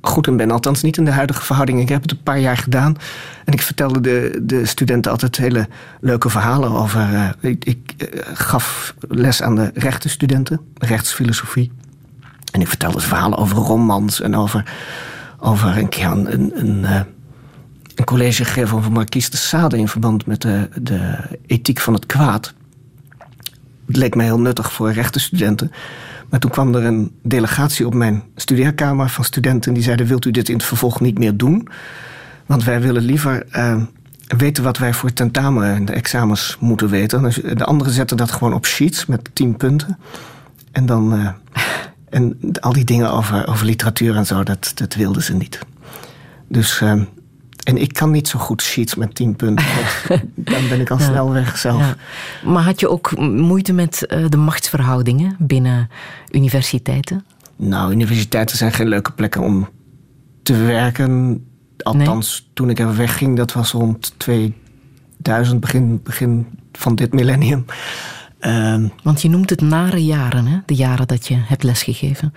goed in ben. Althans, niet in de huidige verhouding. Ik heb het een paar jaar gedaan. En ik vertelde de, de studenten altijd hele leuke verhalen over. Uh, ik, ik uh, gaf les aan de rechtenstudenten, rechtsfilosofie. En ik vertelde verhalen over romans en over, over een keer een, een, een, gegeven over Marquise de Sade in verband met de, de ethiek van het kwaad. Het leek mij heel nuttig voor rechtenstudenten. Maar toen kwam er een delegatie op mijn studeerkamer van studenten die zeiden: Wilt u dit in het vervolg niet meer doen? Want wij willen liever uh, weten wat wij voor tentamen en de examens moeten weten. De anderen zetten dat gewoon op sheets met tien punten. En dan. Uh, en al die dingen over, over literatuur en zo, dat, dat wilden ze niet. Dus. Uh, en ik kan niet zo goed sheets met tien punten. dan ben ik al ja. snel weg zelf. Ja. Maar had je ook moeite met uh, de machtsverhoudingen binnen universiteiten? Nou, universiteiten zijn geen leuke plekken om te werken. Althans, nee? toen ik er wegging, dat was rond 2000, begin, begin van dit millennium. Uh, Want je noemt het nare jaren, hè? de jaren dat je hebt lesgegeven.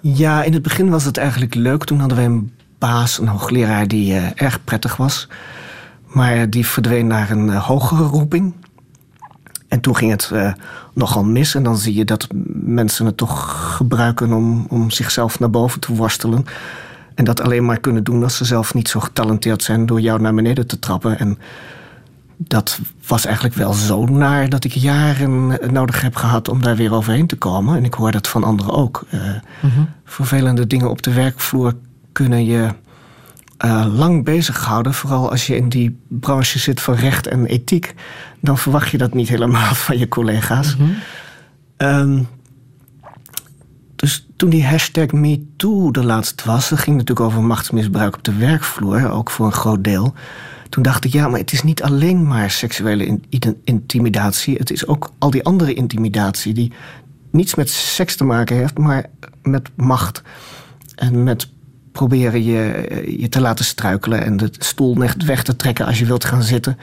Ja, in het begin was het eigenlijk leuk. Toen hadden wij een baas, een hoogleraar die uh, erg prettig was. Maar die verdween naar een uh, hogere roeping. En toen ging het uh, nogal mis. En dan zie je dat mensen het toch gebruiken om, om zichzelf naar boven te worstelen. En dat alleen maar kunnen doen als ze zelf niet zo getalenteerd zijn door jou naar beneden te trappen. En dat was eigenlijk wel zo naar dat ik jaren nodig heb gehad om daar weer overheen te komen. En ik hoor dat van anderen ook. Uh, mm-hmm. Vervelende dingen op de werkvloer kunnen je uh, lang bezighouden. Vooral als je in die branche zit van recht en ethiek. Dan verwacht je dat niet helemaal van je collega's. Mm-hmm. Um, dus toen die hashtag MeToo de laatste was... dat ging natuurlijk over machtsmisbruik op de werkvloer. Ook voor een groot deel. Toen dacht ik, ja, maar het is niet alleen maar seksuele in, intimidatie. Het is ook al die andere intimidatie... die niets met seks te maken heeft, maar met macht. En met proberen je, je te laten struikelen en de stoel weg te trekken als je wilt gaan zitten.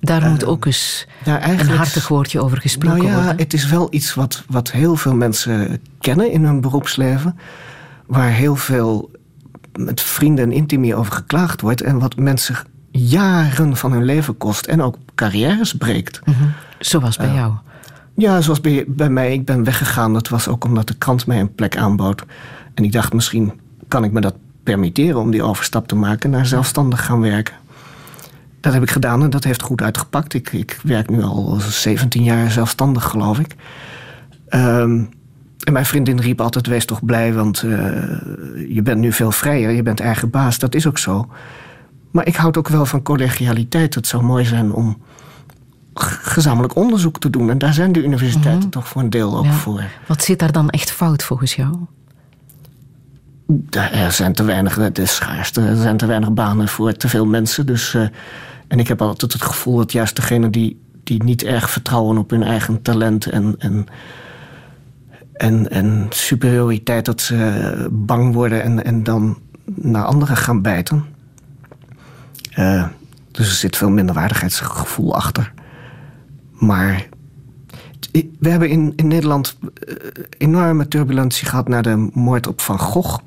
Daar uh, moet ook eens ja, een hartig woordje over gesproken nou ja, worden. Het is wel iets wat, wat heel veel mensen kennen in hun beroepsleven. Waar heel veel met vrienden en intimie over geklaagd wordt. En wat mensen jaren van hun leven kost. En ook carrières breekt. Mm-hmm. Zoals bij uh, jou. Ja, zoals bij, bij mij. Ik ben weggegaan. Dat was ook omdat de krant mij een plek aanbood. En ik dacht misschien kan ik me dat permitteren om die overstap te maken naar zelfstandig gaan werken. Dat heb ik gedaan en dat heeft goed uitgepakt. Ik, ik werk nu al 17 jaar zelfstandig, geloof ik. Um, en mijn vriendin riep altijd: Wees toch blij, want uh, je bent nu veel vrijer, je bent eigen baas. Dat is ook zo. Maar ik houd ook wel van collegialiteit. Het zou mooi zijn om gezamenlijk onderzoek te doen. En daar zijn de universiteiten mm-hmm. toch voor een deel ook ja. voor. Wat zit daar dan echt fout volgens jou? er zijn te weinig, het is schaarste, er zijn te weinig banen voor te veel mensen. Dus, uh, en ik heb altijd het gevoel dat juist degenen die, die niet erg vertrouwen op hun eigen talent en, en, en, en superioriteit, dat ze bang worden en, en dan naar anderen gaan bijten. Uh, dus er zit veel minderwaardigheidsgevoel achter. Maar we hebben in, in Nederland uh, enorme turbulentie gehad na de moord op Van Gogh.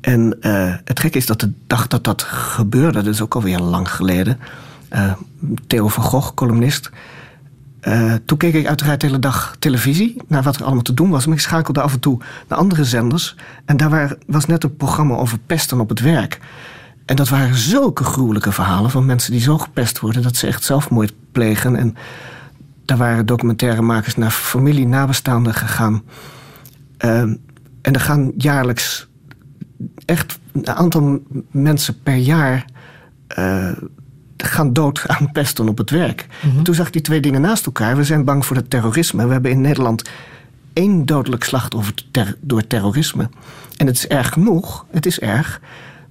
En uh, het gekke is dat de dag dat dat gebeurde, is ook alweer lang geleden. Theo van Gogh, columnist. Toen keek ik uiteraard de hele dag televisie naar wat er allemaal te doen was. Maar ik schakelde af en toe naar andere zenders. En daar was net een programma over pesten op het werk. En dat waren zulke gruwelijke verhalen van mensen die zo gepest worden dat ze echt zelfmoord plegen. En daar waren documentairemakers naar familie, nabestaanden gegaan. Uh, en er gaan jaarlijks echt een aantal mensen per jaar eh, gaan dood aan pesten op het werk. En Toen zag ik die twee dingen naast elkaar. We zijn bang voor het terrorisme. We hebben in Nederland één dodelijk slachtoffer ter- door terrorisme. En het is erg genoeg, het is erg.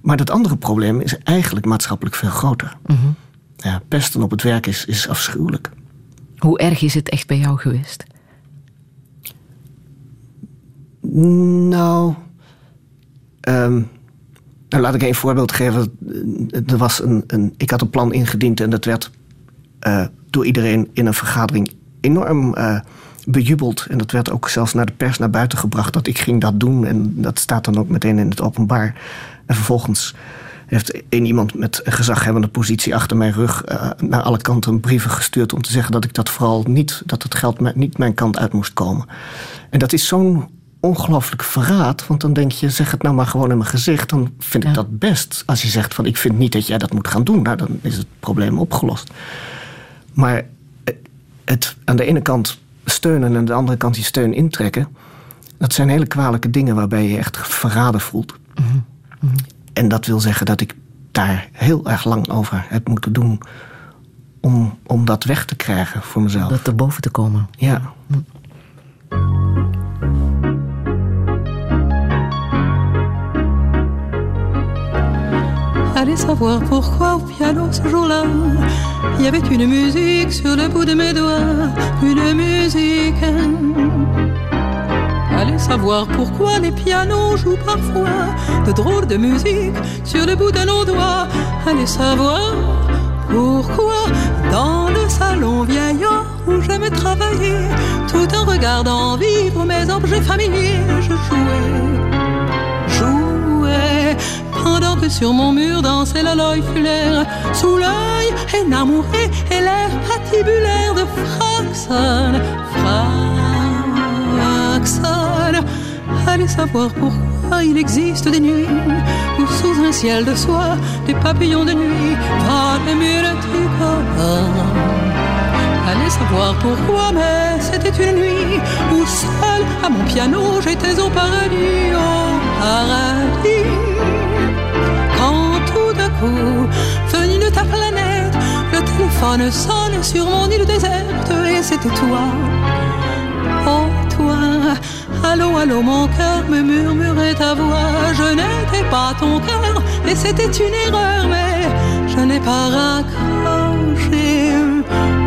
Maar dat andere probleem is eigenlijk maatschappelijk veel groter. Ja, pesten op het werk is, is afschuwelijk. Hoe erg is het echt bij jou geweest? Nou, nou, laat ik een voorbeeld geven. Er was een, een, ik had een plan ingediend en dat werd eh, door iedereen in een vergadering enorm eh, bejubeld. En dat werd ook zelfs naar de pers naar buiten gebracht dat ik ging dat doen. En dat staat dan ook meteen in het openbaar. En vervolgens heeft één iemand met een gezaghebbende positie achter mijn rug eh, naar alle kanten brieven gestuurd om te zeggen dat ik dat vooral niet, dat het geld niet mijn kant uit moest komen. En dat is zo'n ongelooflijk verraad, want dan denk je, zeg het nou maar gewoon in mijn gezicht, dan vind ik dat best. Als je zegt van ik vind niet dat jij dat moet gaan doen, nou dan is het probleem opgelost. Maar eh, het aan de ene kant steunen en aan de andere kant die steun intrekken, dat zijn hele kwalijke dingen waarbij je je echt verraden voelt. En dat wil zeggen dat ik daar heel erg lang over heb moeten doen om, om dat weg te krijgen voor mezelf. Dat erboven te komen. Ja. Allez savoir pourquoi au piano ce jour-là, il y avait une musique sur le bout de mes doigts, une musique. Allez savoir pourquoi les pianos jouent parfois de drôles de musique sur le bout de nos doigts. Allez savoir pourquoi dans le salon vieillard où j'aimais travailler, tout en regardant vivre mes objets familiers, je jouais pendant que sur mon mur dansait la Fuller sous l'œil énamouré et l'air patibulaire de Fraxon. Fraxon. Allez savoir pourquoi il existe des nuits où sous un ciel de soie des papillons de nuit du corps. Allez savoir pourquoi, mais c'était une nuit où seul à mon piano j'étais au paradis, au paradis. Venu de ta planète, le téléphone sonne sur mon île déserte et c'était toi. Oh toi, allô, allô, mon cœur me murmurait ta voix. Je n'étais pas ton cœur et c'était une erreur, mais je n'ai pas raccroché.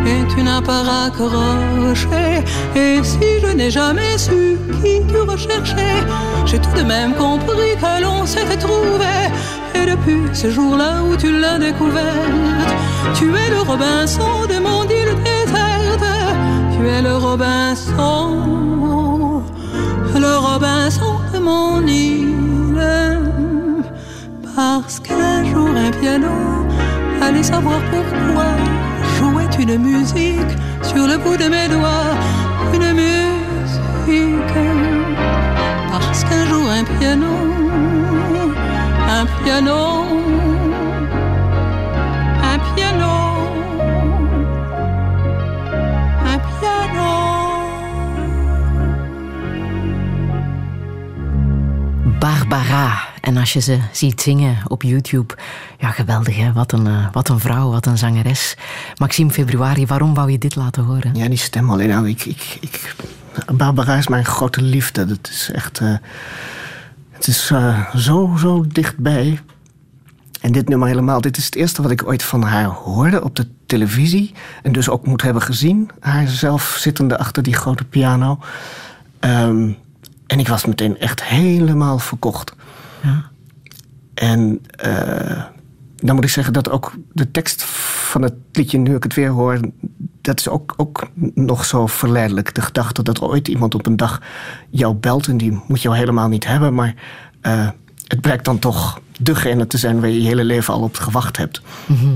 Et tu n'as pas raccroché. Et si je n'ai jamais su qui tu recherchais, j'ai tout de même compris que l'on s'était trouvé. Et depuis ce jour-là où tu l'as découverte, tu es le Robinson de mon île déserte. Tu es le Robinson, le Robinson de mon île. Parce qu'un jour un piano, allez savoir pourquoi, jouait une musique sur le bout de mes doigts, une musique. Parce qu'un jour un piano, un piano, un piano, un piano. Barbara. En als je ze ziet zingen op YouTube, ja, geweldig hè. Wat een, eh, wat een vrouw, wat een zangeres. Maxime Februari, waarom wou je dit laten horen? Ja, die stem alleen. Nou, ik, ik, ik, Barbara is mijn grote liefde. Dat is echt. eh, het is eh, zo, zo dichtbij. En dit nummer helemaal. Dit is het eerste wat ik ooit van haar hoorde op de televisie. En dus ook moet hebben gezien. Haar zelf zittende achter die grote piano. Ehm, en ik was meteen echt helemaal verkocht. Ja. En eh, dan moet ik zeggen dat ook de tekst van het liedje, nu ik het weer hoor, dat is ook, ook nog zo verleidelijk. De gedachte dat ooit iemand op een dag jou belt en die moet jou helemaal niet hebben, maar eh, het blijkt dan toch degene te zijn waar je je hele leven al op gewacht hebt.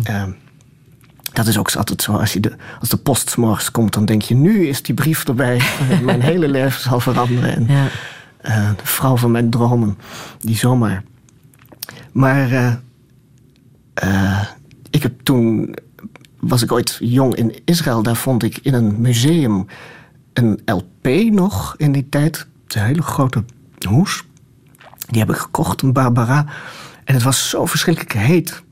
Eh, dat is ook altijd zo. Als, je de, als de post morgens komt, dan denk je: nu is die brief erbij. Mijn hele leven zal veranderen. En, Ja. Eh, de vrouw van mijn dromen, die zomaar. Maar eh, eh, ik heb toen, was ik ooit jong in Israël, daar vond ik in een museum een LP nog in die tijd. Een hele grote hoes. Die heb ik gekocht, een Barbara. En het was zo verschrikkelijk heet.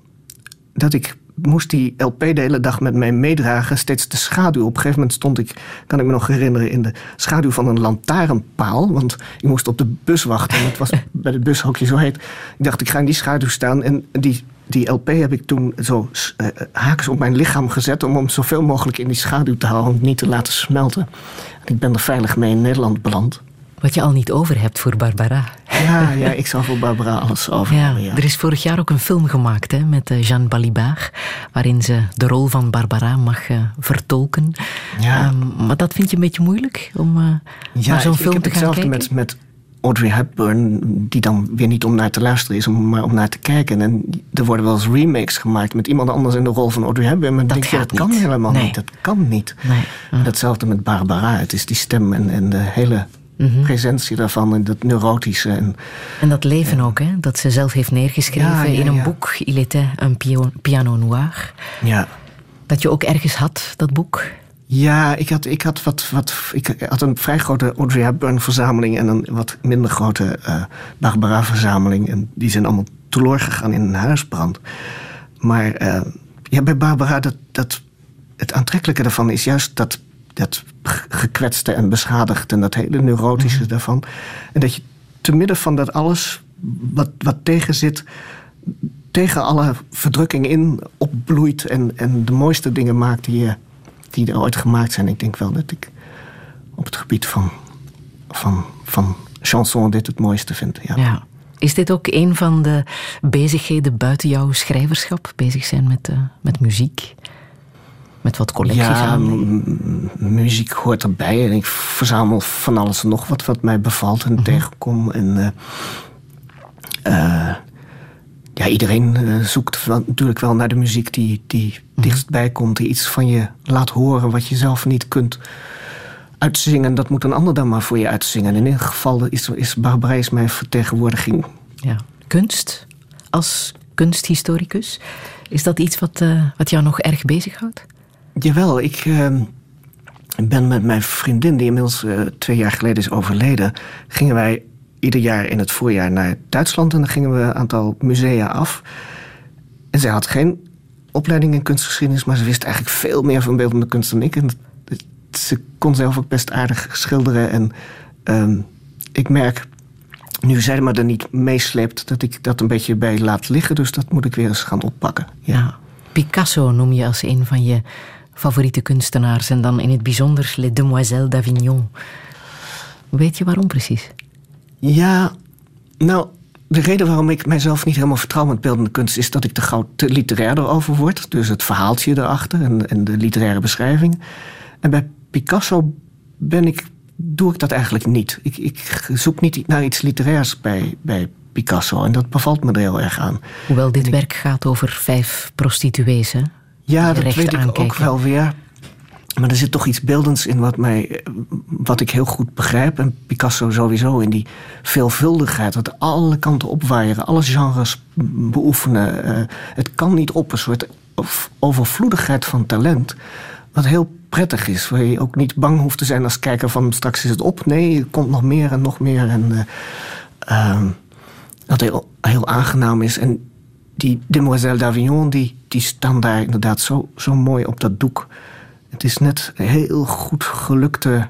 dat ik moest die LP de hele dag met mij meedragen. Steeds de schaduw. Op een gegeven moment stond ik, kan ik me nog herinneren, in de schaduw van een lantaarnpaal. Want ik moest op de bus wachten. En het was bij de bushokje zo heet. Ik dacht, ik ga in die schaduw staan. En die, die LP heb ik toen zo uh, haaks op mijn lichaam gezet. Om hem zoveel mogelijk in die schaduw te houden. Om het niet te laten smelten. En ik ben er veilig mee in Nederland beland. Wat je al niet over hebt voor Barbara. Ja, ja ik zal voor Barbara alles over ja. Er is vorig jaar ook een film gemaakt hè, met uh, Jeanne Balibar, waarin ze de rol van Barbara mag uh, vertolken. Ja. Um, maar dat vind je een beetje moeilijk om uh, ja, naar zo'n ik, film ik te heb gaan hetzelfde kijken? met, met Audrey Hepburn, die dan weer niet om naar te luisteren is, maar om naar te kijken. En er worden wel eens remakes gemaakt met iemand anders in de rol van Audrey Hepburn. Maar Dat denk je, kan helemaal Nee. niet. Dat kan niet. Nee. En Hetzelfde met Barbara. Het is die stem en, en de hele Mhm. presentie daarvan en dat neurotische. En, En dat leven ook, hè, dat ze zelf heeft neergeschreven Ja, ja, in een ja. boek, Il était un pio- piano noir. ja. Dat je ook ergens had, dat boek. Ja, ik had, ik had, wat, wat, ik had een vrij grote Audrey Hepburn-verzameling en een wat minder grote eh, Barbara-verzameling. En die zijn allemaal teloor gegaan in een huisbrand. Maar eh, ja, bij Barbara, dat, dat, het aantrekkelijke daarvan is juist dat, dat gekwetste en beschadigd en dat hele neurotische daarvan. En dat je te midden van dat alles wat, wat tegen zit, tegen alle verdrukking in opbloeit en, en de mooiste dingen maakt die, je, die er ooit gemaakt zijn. Ik denk wel dat ik op het gebied van, van, van chanson dit het mooiste vind. Ja. Ja. Is dit ook een van de bezigheden buiten jouw schrijverschap? Bezig zijn met, eh, met muziek? Met wat collecties Ja, aan? muziek hoort erbij. En ik verzamel van alles en nog wat wat mij bevalt en tegenkom. En eh, eh, ja, iedereen eh, zoekt natuurlijk wel naar de muziek die, die dichtstbij komt. Die iets van je laat horen wat je zelf niet kunt uitzingen. Dat moet een ander dan maar voor je uitzingen. In ieder geval is, is Barbara is mijn vertegenwoordiging. Ja. Kunst, als kunsthistoricus, is dat iets wat, wat jou nog erg bezighoudt? Jawel, ik eh, ben met mijn vriendin, die inmiddels eh, twee jaar geleden is overleden, gingen wij ieder jaar in het voorjaar naar Duitsland en dan gingen we een aantal musea af. En zij had geen opleiding in kunstgeschiedenis, maar ze wist eigenlijk veel meer van beeldende kunst dan ik. En ze kon zelf ook best aardig schilderen. En ehm, ik merk, nu zij me er niet meesleept, dat ik dat een beetje bij laat liggen. Dus dat moet ik weer eens gaan oppakken. Ja. Picasso noem je als een van je favoriete kunstenaars en dan in het bijzonder Les Demoiselles d'Avignon. Weet je waarom precies? Ja, nou, de reden waarom ik mijzelf niet helemaal vertrouw met beeldende kunst is dat ik te gauw te literair erover word. Dus het verhaaltje erachter en, en de literaire beschrijving. En bij Picasso ben ik, doe ik dat eigenlijk niet. Ik, ik zoek niet naar iets literairs bij, bij Picasso en dat bevalt me er heel erg aan. Hoewel dit werk gaat over vijf prostituees, hè? Ja, dat weet ik ook wel weer. Maar er zit toch iets beeldends in wat, mij, wat ik heel goed begrijp. En Picasso sowieso in die veelvuldigheid. Dat alle kanten opwaaieren, alle genres beoefenen. Eh, het kan niet op, een soort overvloedigheid van talent. Wat heel prettig is. Waar je ook niet bang hoeft te zijn als kijker van straks is het op. Nee, er komt nog meer en nog meer. En eh, ehm, dat heel, heel aangenaam is. En die Demoiselle d'Avignon, die, die staan daar inderdaad zo, zo mooi op dat doek. Het is net een heel goed gelukte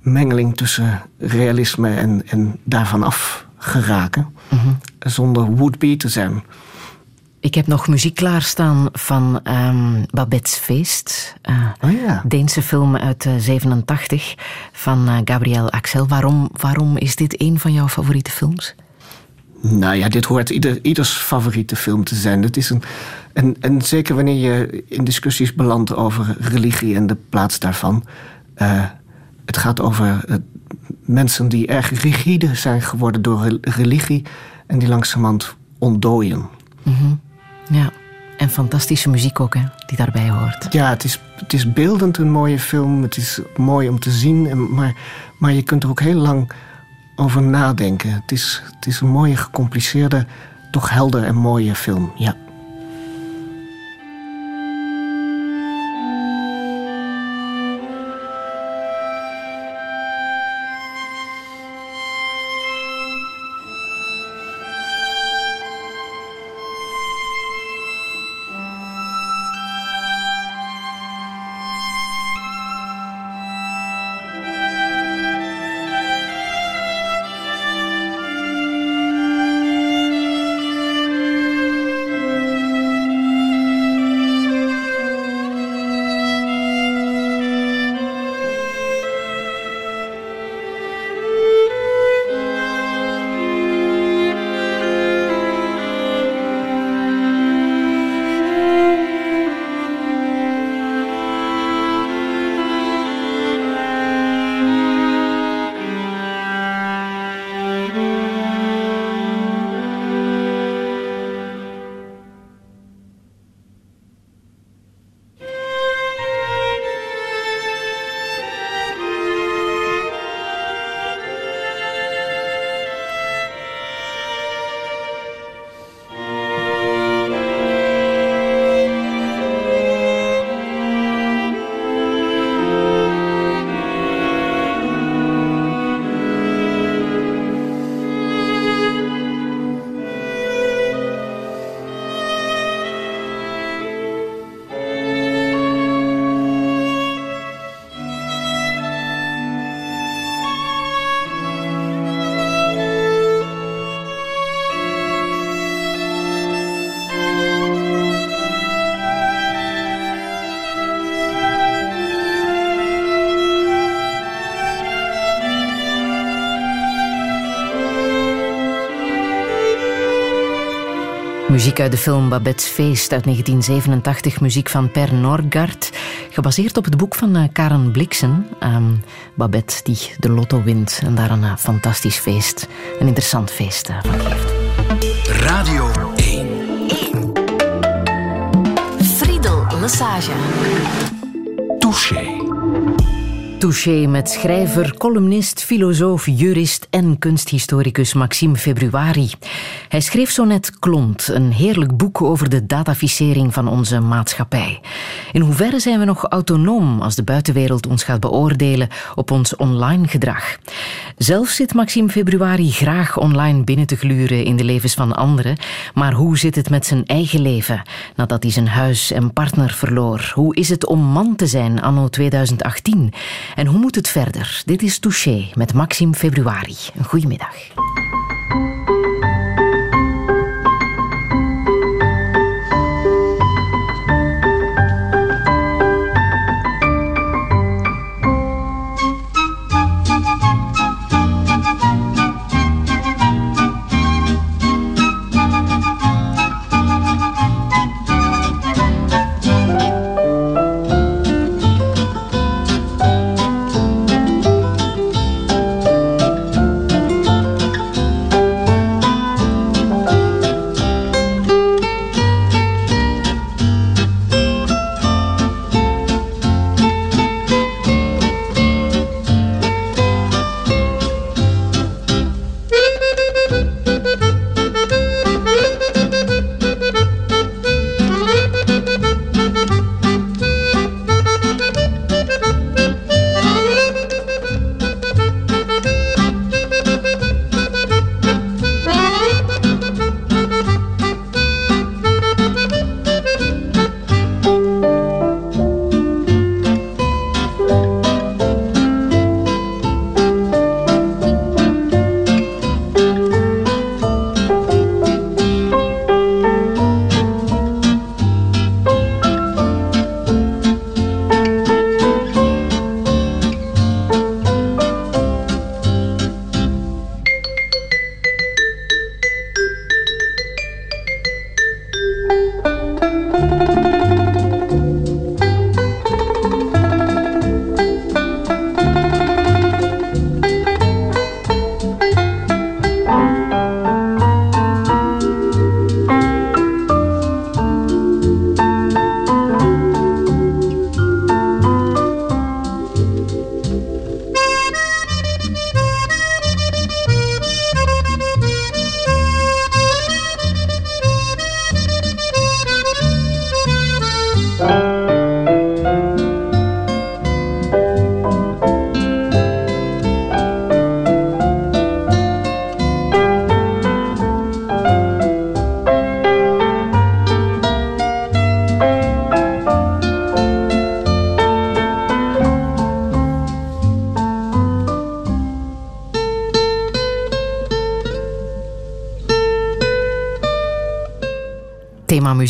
mengeling tussen realisme en, en daarvan af geraken. Zonder would-be te zijn. Ik heb nog muziek klaarstaan van ehm, Babette's Feest. eh, Oh ja. Deense film uit eh, 87 van eh, Gabriel Axel. Waarom, waarom is dit een van jouw favoriete films? Nou ja, dit hoort ieder, ieders favoriete film te zijn. Het is een, en, en zeker wanneer je in discussies belandt over religie en de plaats daarvan. eh, het gaat over eh, mensen die erg rigide zijn geworden door re- religie en die langzamerhand ontdooien. Ja, en fantastische muziek ook, hè, die daarbij hoort. Ja, het is, het is beeldend een mooie film. Het is mooi om te zien. En, maar, maar je kunt er ook heel lang over nadenken. Het is, het is een mooie, gecompliceerde, toch helder en mooie film. Ja. Muziek uit de film Babette's Feest uit 1987, muziek van Per Norgard, gebaseerd op het boek van uh, Karen Blixen, um, Babette die de lotto wint en daar een uh, fantastisch feest, een interessant feest uh, van geeft. Radio 1. 1. Friedel Lassage. Touché. Touché met schrijver, columnist, filosoof, jurist en kunsthistoricus Maxime Februari. Hij schreef zo net Klont, een heerlijk boek over de dataficering van onze maatschappij. In hoeverre zijn we nog autonoom als de buitenwereld ons gaat beoordelen op ons online gedrag? Zelf zit Maxime Februari graag online binnen te gluren in de levens van anderen, maar hoe zit het met zijn eigen leven nadat hij zijn huis en partner verloor? Hoe is het om man te zijn anno 2018? En hoe moet het verder? Dit is Touché met Maxime Februari. Een goedemiddag.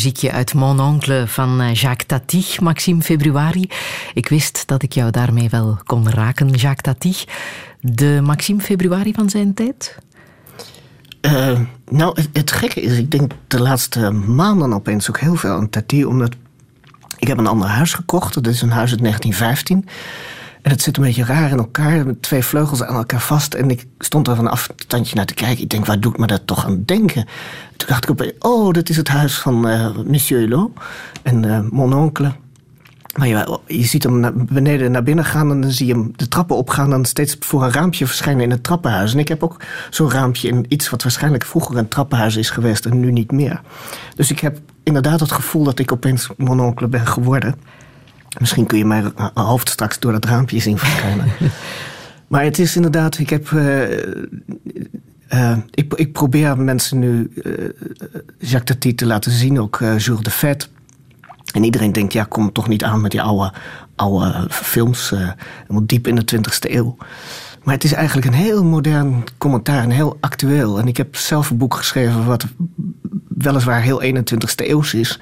Muziekje uit Mon Oncle van eh, Jacques Tati, Maxime Februari. Ik wist dat ik jou daarmee wel kon raken, Jacques Tati. De Maxime Februari van zijn tijd? Uh, nou, het, het, gekke is, ik denk de laatste maanden opeens ook heel veel aan Tati, omdat ik heb een ander huis gekocht. Dat is een huis uit 1915. En het zit een beetje raar in elkaar, met twee vleugels aan elkaar vast. En ik stond er van een afstandje naar te kijken. Ik denk, waar doet me dat toch aan denken? Dacht ik opeens, oh, dat is het huis van uh, Monsieur Hulot en uh, mon oncle. Maar je, je ziet hem naar beneden naar binnen gaan en dan zie je hem de trappen opgaan en dan steeds voor een raampje verschijnen in het trappenhuis. En ik heb ook zo'n raampje in iets wat waarschijnlijk vroeger een trappenhuis is geweest en nu niet meer. Dus ik heb inderdaad het gevoel dat ik opeens mon oncle ben geworden. Misschien kun je mijn hoofd straks door dat raampje zien verschijnen. maar het is inderdaad, ik heb. Uh, uh, ik, ik, probeer mensen nu uh, Jacques Tati te laten zien, ook Jules de Vet. En iedereen denkt, ja, kom toch niet aan met die oude, oude films, helemaal diep in de 20e eeuw. Maar het is eigenlijk een heel modern commentaar en heel actueel. En ik heb zelf een boek geschreven wat weliswaar heel 21e eeuws is.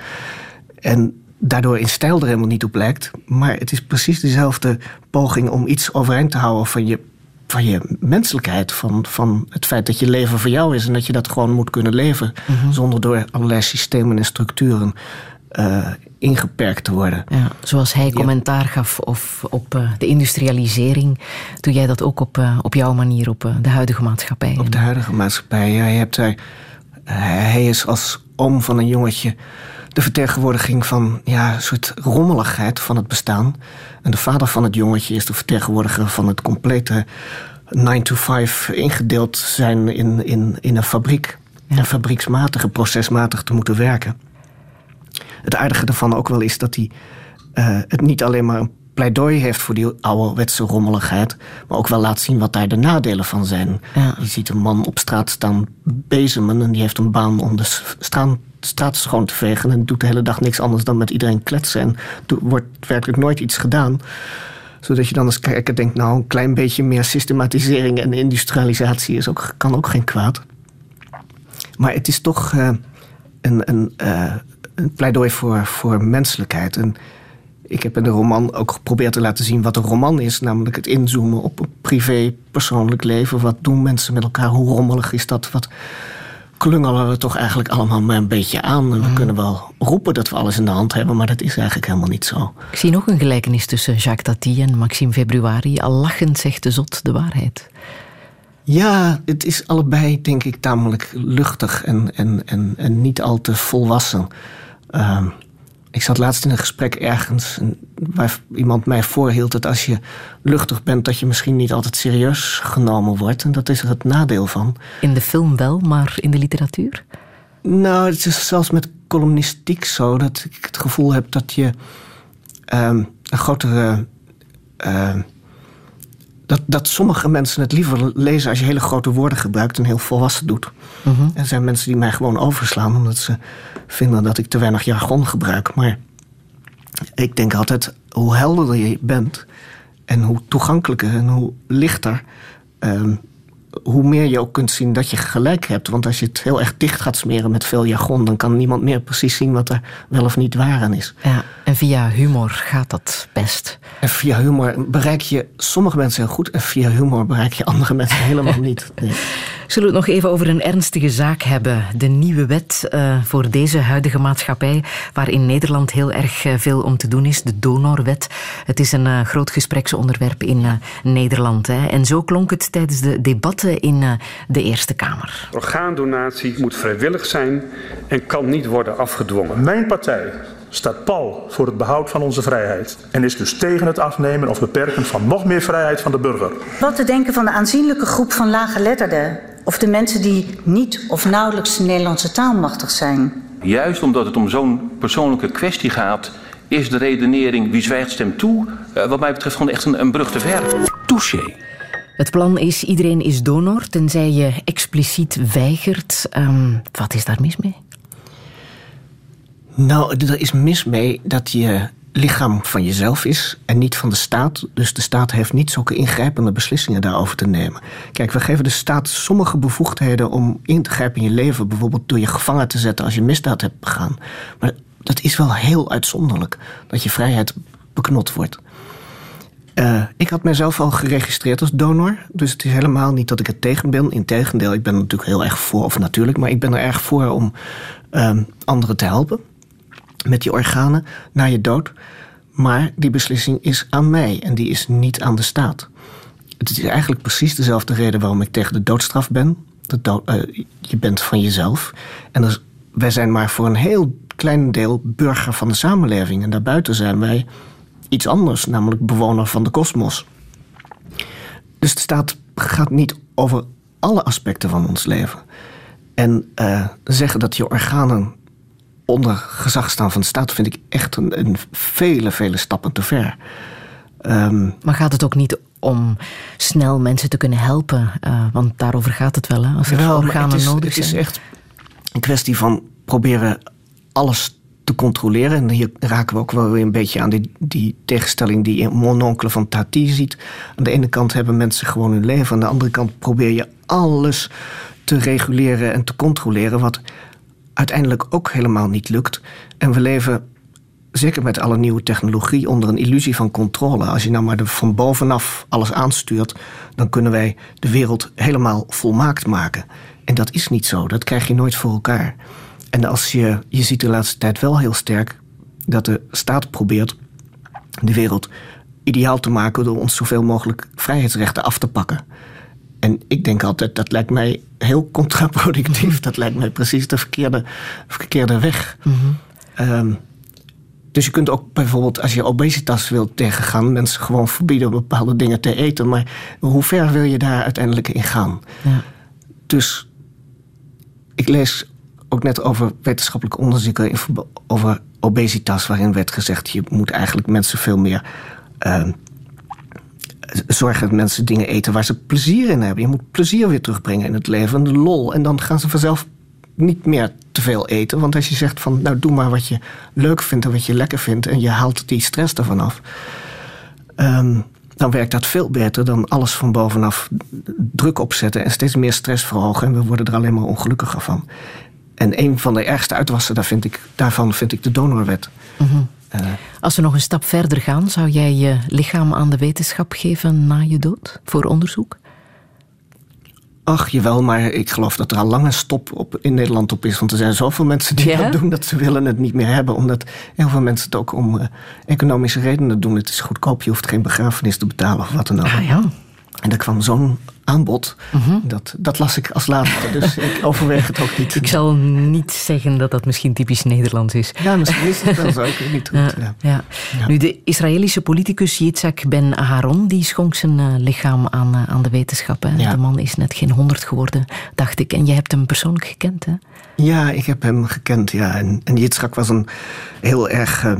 En daardoor in stijl er helemaal niet op lijkt. Maar het is precies dezelfde poging om iets overeind te houden van je van je menselijkheid. Van, van het feit dat je leven voor jou is en dat je dat gewoon moet kunnen leven. Zonder door allerlei systemen en structuren eh, ingeperkt te worden. Ja, zoals hij commentaar gaf of op eh, de industrialisering, doe jij dat ook op, eh, op jouw manier, op de huidige maatschappij? Op de huidige maatschappij, ja. Je hebt daar, hij is als oom van een jongetje de vertegenwoordiging van ja, een soort rommeligheid van het bestaan. En de vader van het jongetje is de vertegenwoordiger van het complete 9 to 5 ingedeeld zijn in, in, in een fabriek. En fabrieksmatig en procesmatig te moeten werken. Het aardige ervan ook wel is dat hij eh, het niet alleen maar een pleidooi heeft voor die ouderwetse rommeligheid, maar ook wel laat zien wat daar de nadelen van zijn. Ja. Je ziet een man op straat staan bezemen en die heeft een baan om de straan- straat schoon te vegen en doet de hele dag niks anders dan met iedereen kletsen en er wordt werkelijk nooit iets gedaan. Zodat je dan als kijker denkt, nou, een klein beetje meer systematisering en industrialisatie is ook, kan ook geen kwaad. Maar het is toch eh, een, een, eh, een pleidooi voor, voor menselijkheid. En ik heb in de roman ook geprobeerd te laten zien wat een roman is. Namelijk het inzoomen op een privé, persoonlijk leven. Wat doen mensen met elkaar? Hoe rommelig is dat? Wat klungelen we toch eigenlijk allemaal maar een beetje aan? En we kunnen wel roepen dat we alles in de hand hebben, maar dat is eigenlijk helemaal niet zo. Ik zie nog een gelijkenis tussen Jacques Tati en Maxime Februari. Al lachend zegt de zot de waarheid. Ja, het is allebei, denk ik, tamelijk luchtig en, en, en, en niet al te volwassen. Ehm, ik zat laatst in een gesprek ergens en waar iemand mij voorhield dat als je luchtig bent, dat je misschien niet altijd serieus genomen wordt. En dat is er het nadeel van. In de film wel, maar in de literatuur? Nou, het is zelfs met columnistiek zo dat ik het gevoel heb dat je ehm, een grotere. ehm, dat, dat sommige mensen het liever lezen als je hele grote woorden gebruikt en heel volwassen doet. Er zijn mensen die mij gewoon overslaan omdat ze vinden dat ik te weinig jargon gebruik. Maar ik denk altijd, hoe helderder je bent en hoe toegankelijker en hoe lichter, ehm, hoe meer je ook kunt zien dat je gelijk hebt. Want als je het heel erg dicht gaat smeren met veel jargon, dan kan niemand meer precies zien wat er wel of niet waar aan is. Ja, en via humor gaat dat best. En via humor bereik je sommige mensen heel goed en via humor bereik je andere mensen helemaal niet. Nee. Zullen we het nog even over een ernstige zaak hebben? De nieuwe wet eh, voor deze huidige maatschappij, waar in Nederland heel erg eh, veel om te doen is, de donorwet. Het is een eh, groot gespreksonderwerp in eh, Nederland. Hè. En zo klonk het tijdens de debatten in eh, de Eerste Kamer. Orgaandonatie moet vrijwillig zijn en kan niet worden afgedwongen. Mijn partij staat pal voor het behoud van onze vrijheid en is dus tegen het afnemen of beperken van nog meer vrijheid van de burger. Wat te denken van de aanzienlijke groep van laaggeletterden of de mensen die niet of nauwelijks de Nederlandse taal machtig zijn? Juist omdat het om zo'n persoonlijke kwestie gaat, is de redenering wie zwijgt stemt toe, eh, wat mij betreft gewoon echt een, een brug te ver. Touché. Het plan is iedereen is donor, tenzij je expliciet weigert. Ehm, wat is daar mis mee? Nou, er is mis mee dat je lichaam van jezelf is en niet van de staat. Dus de staat heeft niet zulke ingrijpende beslissingen daarover te nemen. Kijk, we geven de staat sommige bevoegdheden om in te grijpen in je leven. Bijvoorbeeld door je gevangen te zetten als je misdaad hebt begaan. Maar dat is wel heel uitzonderlijk dat je vrijheid beknot wordt. Eh, ik had mezelf al geregistreerd als donor. Dus het is helemaal niet dat ik er tegen ben. Integendeel, ik ben er natuurlijk heel erg voor, of natuurlijk, maar ik ben er erg voor om ehm, anderen te helpen met die organen na je dood. Maar die beslissing is aan mij en die is niet aan de staat. Het is eigenlijk precies dezelfde reden waarom ik tegen de doodstraf ben. Eh, je bent van jezelf. En dus, wij zijn maar voor een heel klein deel burger van de samenleving. En daarbuiten zijn wij iets anders, namelijk bewoner van de kosmos. Dus de staat gaat niet over alle aspecten van ons leven. En eh, zeggen dat je organen onder gezag staan van de staat, vind ik echt een, een vele, vele stappen te ver. Ehm, Maar gaat het ook niet om snel mensen te kunnen helpen? Eh, want daarover gaat het wel, hè? als er Wel, organen het is, nodig het is zijn. echt een kwestie van proberen alles te controleren. En hier raken we ook wel weer een beetje aan die, die tegenstelling die in Mononcle van Tati ziet. Aan de ene kant hebben mensen gewoon hun leven. Aan de andere kant probeer je alles te reguleren en te controleren. Wat uiteindelijk ook helemaal niet lukt. En we leven zeker met alle nieuwe technologie, onder een illusie van controle. Als je nou maar de, van bovenaf alles aanstuurt, dan kunnen wij de wereld helemaal volmaakt maken. En dat is niet zo. Dat krijg je nooit voor elkaar. En als je, je ziet de laatste tijd wel heel sterk dat de staat probeert de wereld ideaal te maken door ons zoveel mogelijk vrijheidsrechten af te pakken. En ik denk altijd, dat lijkt mij heel contraproductief. Dat lijkt mij precies de verkeerde, verkeerde weg. Ehm, dus je kunt ook bijvoorbeeld, als je obesitas wilt tegengaan, mensen gewoon verbieden bepaalde dingen te eten. Maar hoe ver wil je daar uiteindelijk in gaan? Ja. Dus ik lees ook net over wetenschappelijke onderzoeken over obesitas, waarin werd gezegd: je moet eigenlijk mensen veel meer ehm, zorgen dat mensen dingen eten waar ze plezier in hebben. Je moet plezier weer terugbrengen in het leven en de lol. En dan gaan ze vanzelf niet meer te veel eten. Want als je zegt van nou doe maar wat je leuk vindt en wat je lekker vindt en je haalt die stress ervan af. ehm, dan werkt dat veel beter dan alles van bovenaf druk opzetten en steeds meer stress verhogen. En we worden er alleen maar ongelukkiger van. En een van de ergste uitwassen daar vind ik, daarvan vind ik de donorwet. Mhm. Eh, Als we nog een stap verder gaan, zou jij je lichaam aan de wetenschap geven na je dood voor onderzoek? Ach, jawel, maar ik geloof dat er al lang een stop op, in Nederland op is. Want er zijn zoveel mensen die dat doen dat ze willen het niet meer hebben. Omdat heel veel mensen het ook om eh, economische redenen doen. Het is goedkoop, je hoeft geen begrafenis te betalen of wat dan ook. Ah ja. En er kwam zo'n aanbod, dat, dat las ik als laatste. Dus ik overweeg het ook niet. Ik zal niet zeggen dat dat misschien typisch Nederlands is. Ja, misschien is het wel zo. Ik weet niet het, Ja, ja. ja. Nu, de Israëlische politicus Yitzhak Ben Aharon die schonk zijn eh, lichaam aan, eh, aan de wetenschap. Hè. Ja. De man is net geen honderd geworden, dacht ik. En je hebt hem persoonlijk gekend, hè? Ja, ik heb hem gekend, ja. En, en Yitzhak was een heel erg eh,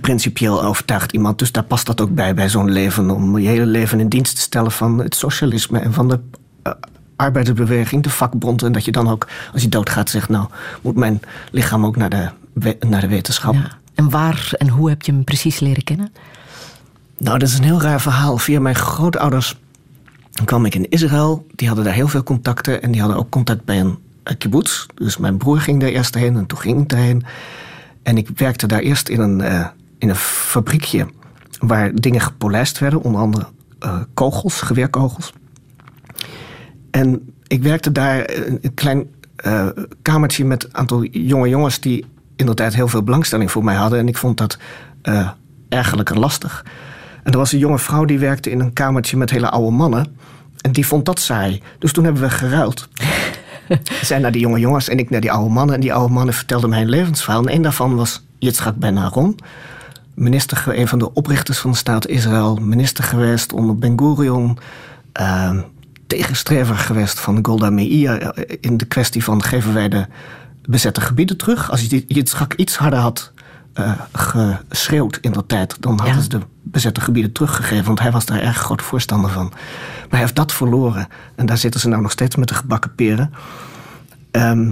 principieel overtuigd iemand. Dus daar past dat ook bij, bij zo'n leven. Om je hele leven in dienst te stellen van het socialisme en van de eh, arbeidersbeweging, de vakbond. En dat je dan ook, als je doodgaat, zegt: Nou, moet mijn lichaam ook naar de, naar de wetenschap. En waar en hoe heb je hem precies leren kennen? Nou, dat is een heel raar verhaal. Via mijn grootouders kwam ik in Israël. Die hadden daar heel veel contacten. En die hadden ook contact bij een eh, kibbutz. Dus mijn broer ging daar eerst heen en toen ging ik erheen. En ik werkte daar eerst in een, eh, in een fabriekje waar dingen gepolijst werden. Onder andere eh, kogels, geweerkogels. En ik werkte daar in een klein eh, kamertje met een aantal jonge jongens die inderdaad heel veel belangstelling voor mij hadden. En ik vond dat eh ergerlijk en lastig. En er was een jonge vrouw die werkte in een kamertje met hele oude mannen. En die vond dat saai. Dus toen hebben we geruild. Zij naar die jonge jongens en ik naar die oude mannen. En die oude mannen vertelden mij hun levensverhaal. En een daarvan was Yitzhak Ben Aaron. Minister, een van de oprichters van de staat Israël. Minister geweest onder Ben Gurion. eh, tegenstrever geweest van Golda Meir. eh, In de kwestie van geven wij de bezette gebieden terug. Als Yitzhak iets harder had eh, geschreeuwd in dat tijd... dan hadden ze de bezette gebieden teruggegeven. Want hij was daar erg groot voorstander van. Maar hij heeft dat verloren. En daar zitten ze nou nog steeds met de gebakken peren. Ehm,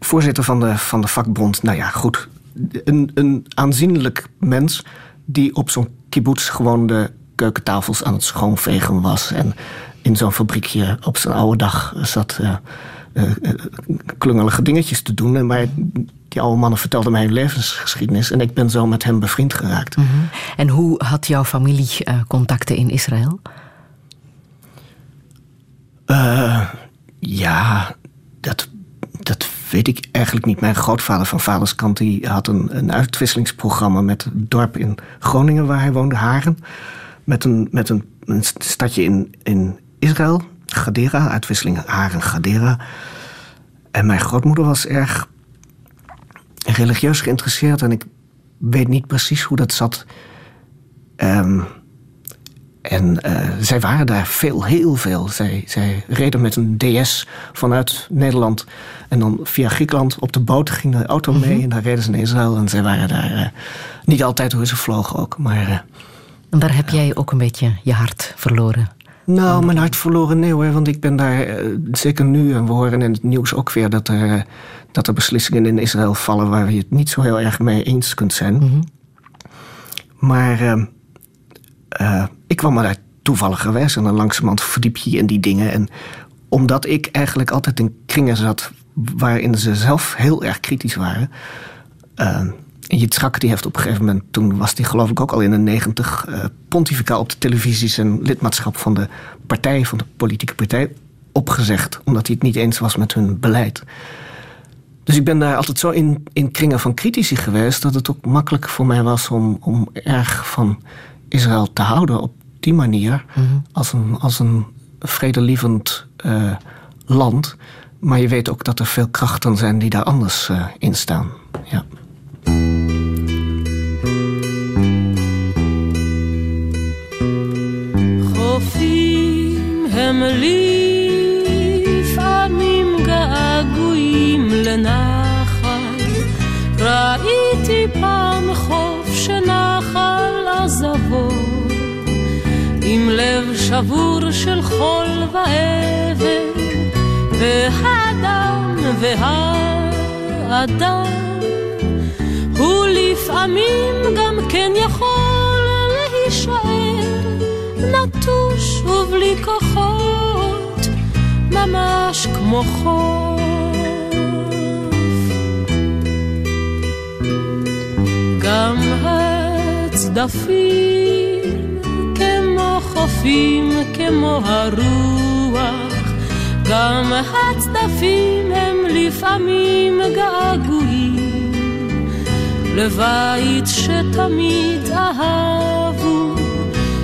voorzitter van de, van de vakbond. Nou ja, goed. Een, een aanzienlijk mens die op zo'n kibbutz gewoon de keukentafels aan het schoonvegen was. En in zo'n fabriekje op zijn oude dag zat eh, klungelige dingetjes te doen. En Maar die oude mannen vertelden mij hun levensgeschiedenis. En ik ben zo met hem bevriend geraakt. Mhm. En hoe had jouw familie eh, contacten in Israël? Eh, ja, dat, dat weet ik eigenlijk niet. Mijn grootvader van vaderskant die had een, een uitwisselingsprogramma met het dorp in Groningen waar hij woonde, Haren. Met een, met een, een stadje in, in Israël, Gadera, uitwisseling Haren-Gadera. En mijn grootmoeder was erg religieus geïnteresseerd en ik weet niet precies hoe dat zat. Ehm, en eh, zij waren daar veel, heel veel. Zij, zij reden met een DS vanuit Nederland. En dan via Griekenland op de boot ging de auto mee. En dan reden ze naar Israël. En zij waren daar eh, niet altijd hoe ze vlogen ook. Maar eh, En daar heb jij ook een beetje je hart verloren. nou, mijn hart verloren nee hoor. Want ik ben daar, zeker nu, en we horen in het nieuws ook weer... dat er, dat er beslissingen in Israël vallen... waar je het niet zo heel erg mee eens kunt zijn. Maar eh, eh, ik kwam er daar toevallig geweest. En dan langzamerhand verdiep je je in die dingen. En omdat ik eigenlijk altijd in kringen zat... waarin ze zelf heel erg kritisch waren... eh, en Yitzhak die heeft op een gegeven moment, toen was hij geloof ik ook al in de negentig, uh, pontificaal op de televisie zijn lidmaatschap van de partij, van de politieke partij, opgezegd. Omdat hij het niet eens was met hun beleid. Dus ik ben daar altijd zo in, in kringen van critici geweest dat het ook makkelijk voor mij was om, om erg van Israël te houden op die manier. Mhm. Als een, als een vredelievend uh, land. Maar je weet ook dat er veel krachten zijn die daar anders uh, in staan. Ja. הם לפעמים ראיתי פעם חוף שנחל עזבו, עם לב שבור של חול ואבן, והדם והאדם, הוא לפעמים גם כן יכול להישאר נטוש ובלי כוחות, ממש כמו חוף. הצדפים כמו חופים, כמו הרוח, גם הצדפים הם לפעמים געגועים. לבית שתמיד אהבו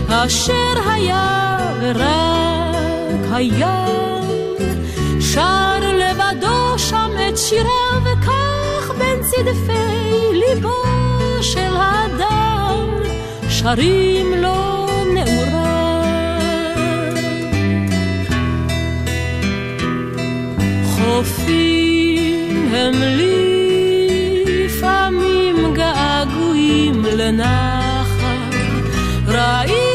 אשר היה ורק היה, שר לבדו שם את שירה וכך בין צדפי ליבו של האדם, שרים לו נעורה. חופים הם לפעמים געגועים לנחל, ראי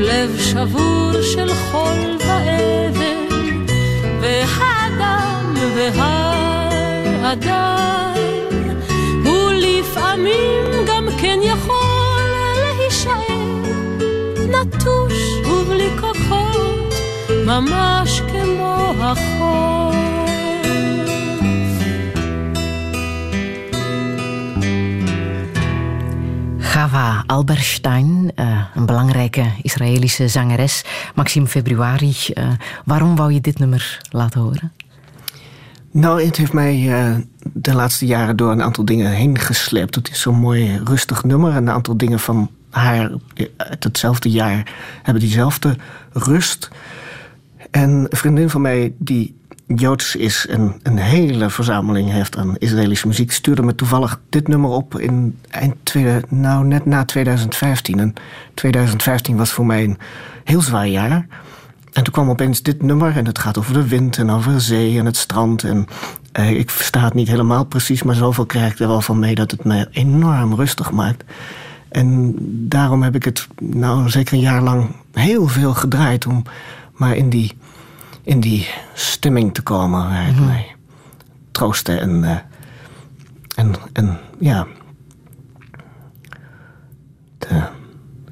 לב שבור של חול ואבן, והדם והאדם, הוא לפעמים גם כן יכול להישאר נטוש ובלי כוחות, ממש כמו החול. Chava Alberstein, uh, een belangrijke Israëlische zangeres. Maxime Februari, uh, waarom wou je dit nummer laten horen? Nou, het heeft mij uh, de laatste jaren door een aantal dingen heen gesleept. Het is zo'n mooi rustig nummer. En een aantal dingen van haar uit hetzelfde jaar hebben diezelfde rust. En een vriendin van mij die Joods is en een hele verzameling heeft aan Israëlische muziek, stuurde me toevallig dit nummer op in eind tweede, nou net na 2015. En 2015 was voor mij een heel zwaar jaar. En toen kwam opeens dit nummer en het gaat over de wind en over de zee en het strand. En eh, ik versta het niet helemaal precies, maar zoveel krijg ik er wel van mee dat het me enorm rustig maakt. En daarom heb ik het nou zeker een jaar lang heel veel gedraaid om maar in die in die stemming te komen waar mm mij troostte en, uh, en, en ja. De,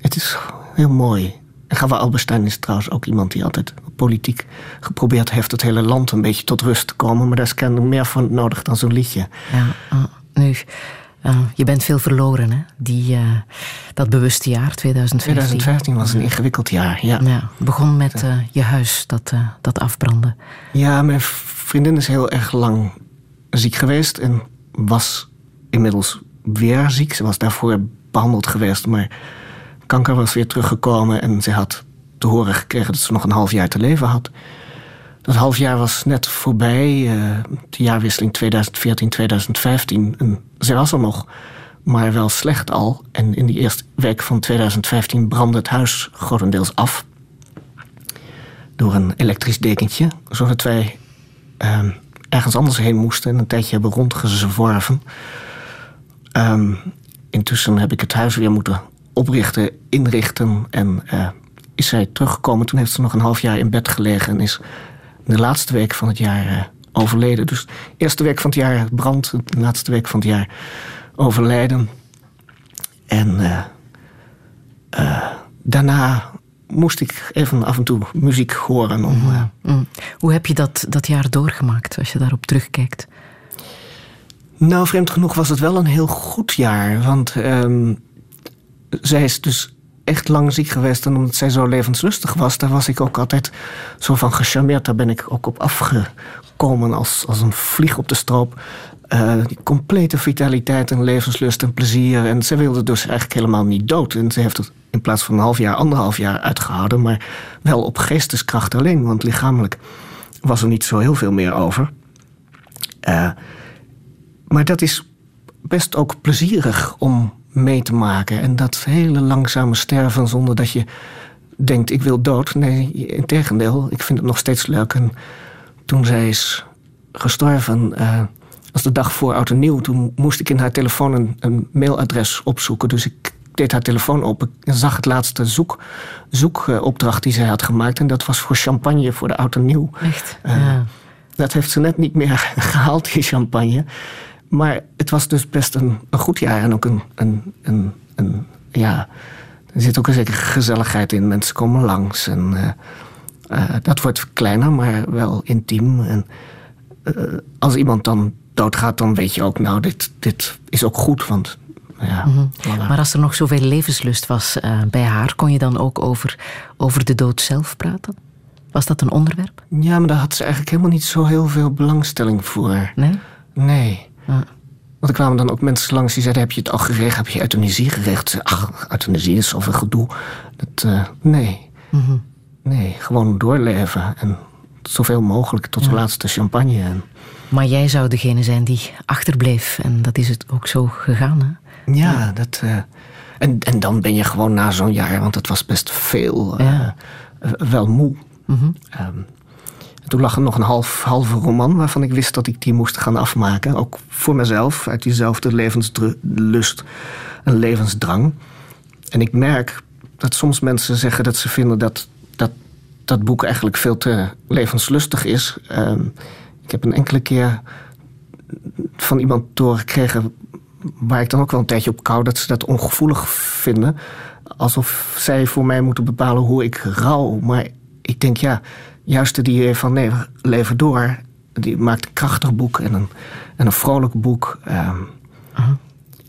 het is heel mooi. En Gava Alberstein is trouwens ook iemand die altijd politiek geprobeerd heeft het hele land een beetje tot rust te komen. Maar daar is kennelijk meer voor nodig dan zo'n liedje. Ja, uh, nu uh, je bent veel verloren, hè? Die, uh, dat bewuste jaar, 2015. 2015 was een ingewikkeld jaar, ja. ja begon met uh, je huis dat, dat afbrandde. Ja, mijn vriendin is heel erg lang ziek geweest en was inmiddels weer ziek. Ze was daarvoor behandeld geweest, maar kanker was weer teruggekomen en ze had te horen gekregen dat ze nog een half jaar te leven had. Dat half jaar was net voorbij, uh, de jaarwisseling 2014-2015. En ze was er nog, maar wel slecht al. En in die eerste week van 2015 brandde het huis grotendeels af. Door een elektrisch dekentje, zodat wij uh, ergens anders heen moesten en een tijdje hebben rondgezworven. Um, intussen heb ik het huis weer moeten oprichten, inrichten en uh, is zij teruggekomen. Toen heeft ze nog een half jaar in bed gelegen en is de laatste week van het jaar uh, overleden. Dus de eerste week van het jaar brand, de laatste week van het jaar overlijden. En uh, uh, daarna moest ik even af en toe muziek horen. Om, eh, Mm. Hoe heb je dat, dat jaar doorgemaakt als je daarop terugkijkt? Nou, vreemd genoeg was het wel een heel goed jaar. Want ehm, zij is dus echt lang ziek geweest. En omdat zij zo levenslustig was, daar was ik ook altijd zo van gecharmeerd. Daar ben ik ook op afgekomen als, als een vlieg op de stroop. Eh, die complete vitaliteit en levenslust en plezier. En ze wilde dus eigenlijk helemaal niet dood. En ze heeft het in plaats van een half jaar, anderhalf jaar uitgehouden. Maar wel op geesteskracht alleen. Want lichamelijk was er niet zo heel veel meer over. Eh, maar dat is best ook plezierig om mee te maken. En dat hele langzame sterven zonder dat je denkt: ik wil dood. Nee, integendeel, ik vind het nog steeds leuk. En toen zij is gestorven, eh, als de dag voor oud en nieuw, toen moest ik in haar telefoon een, een mailadres opzoeken. Dus ik deed haar telefoon open en zag het laatste zoek, zoekopdracht die zij had gemaakt. En dat was voor champagne voor de oud en nieuw. Echt? Eh, ja. Dat heeft ze net niet meer gehaald, die champagne. Maar het was dus best een, een goed jaar en ook een, een, een, een- ja, er zit ook een zekere gezelligheid in. Mensen komen langs en eh, eh, dat wordt kleiner, maar wel intiem. En eh, als iemand dan doodgaat, dan weet je ook, nou, dit, dit is ook goed, want ja, Mhm. voilà. Maar als er nog zoveel levenslust was bij haar, kon je dan ook over, over de dood zelf praten? Was dat een onderwerp? Ja, maar daar had ze eigenlijk helemaal niet zo heel veel belangstelling voor. Nee? Nee. Ja. Want er kwamen dan ook mensen langs die zeiden: Heb je het al geregeld? Heb je euthanasie geregeld? Ach, euthanasie is zoveel gedoe. Dat, eh, nee. Mhm. Nee, gewoon doorleven. En zoveel mogelijk tot de laatste champagne. En, Maar jij zou degene zijn die achterbleef. En dat is het ook zo gegaan, hè? ja, dat. eh, en, en dan ben je gewoon na zo'n jaar, want het was best veel, eh, Ja. wel moe. Mhm. Ehm, toen lag er nog een half, halve roman waarvan ik wist dat ik die moest gaan afmaken. Ook voor mezelf, uit diezelfde levenslust en levensdrang. En ik merk dat soms mensen zeggen dat ze vinden dat dat, dat boek eigenlijk veel te levenslustig is. Ehm, ik heb een enkele keer van iemand doorgekregen waar ik dan ook wel een tijdje op kou, dat ze dat ongevoelig vinden. Alsof zij voor mij moeten bepalen hoe ik rouw. Maar ik denk, ja, juist het idee van nee, leven door. Die maakt een krachtig boek en een, en een vrolijk boek. Ehm,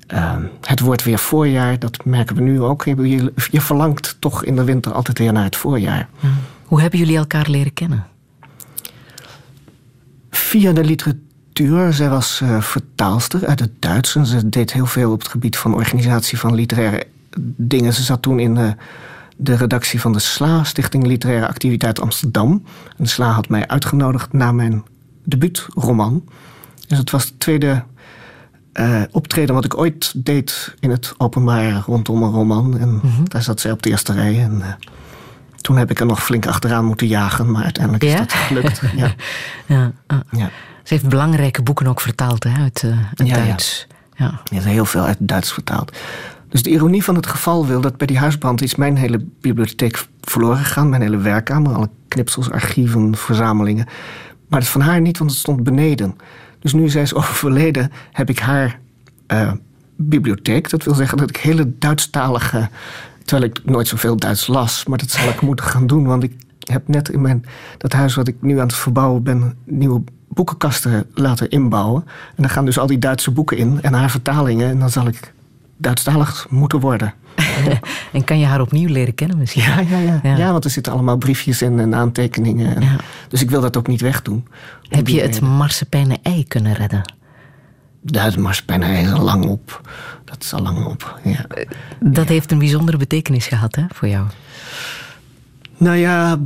ehm, het wordt weer voorjaar, dat merken we nu ook. Je, je verlangt toch in de winter altijd weer naar het voorjaar. Hoe hebben jullie elkaar leren kennen? Via de literatuur. Zij was eh, vertaalster uit het Duits. En ze deed heel veel op het gebied van organisatie van literaire dingen. Ze zat toen in de, de redactie van de SLA, Stichting Literaire Activiteit Amsterdam. En de SLA had mij uitgenodigd na mijn debuutroman. Dus het was het tweede eh, optreden wat ik ooit deed in het openbaar rondom een roman. En daar zat zij op de eerste rij. En eh, toen heb ik er nog flink achteraan moeten jagen, maar uiteindelijk is Ja? dat gelukt. ja. Ja. Ja. Ze heeft belangrijke boeken ook vertaald hè, uit het Ja, ja. Duits. Ja. Hebt heel veel uit het Duits vertaald. Dus de ironie van het geval wil dat bij die huisbrand is mijn hele bibliotheek verloren gegaan. Mijn hele werkkamer, alle knipsels, archieven, verzamelingen. Maar dat van haar niet, want het stond beneden. Dus nu zij is overleden, heb ik haar eh, bibliotheek. Dat wil zeggen dat ik hele Duitsstalige... Terwijl ik nooit zoveel Duits las, maar dat zal ik moeten gaan doen. Want ik heb net in mijn, dat huis wat ik nu aan het verbouwen ben... nieuwe boekenkasten laten inbouwen. En daar gaan dus al die Duitse boeken in en haar vertalingen. En dan zal ik Duitsstalig moeten worden. En kan je haar opnieuw leren kennen misschien? Ja, ja, ja. ja. want er zitten allemaal briefjes in en aantekeningen. En- Dus ik wil dat ook niet wegdoen. Heb je het marsepeinen ei kunnen redden? Ja, het marsepein is al lang op. Dat is al lang op, ja. Dat heeft een bijzondere betekenis gehad hè, voor jou. Nou ja,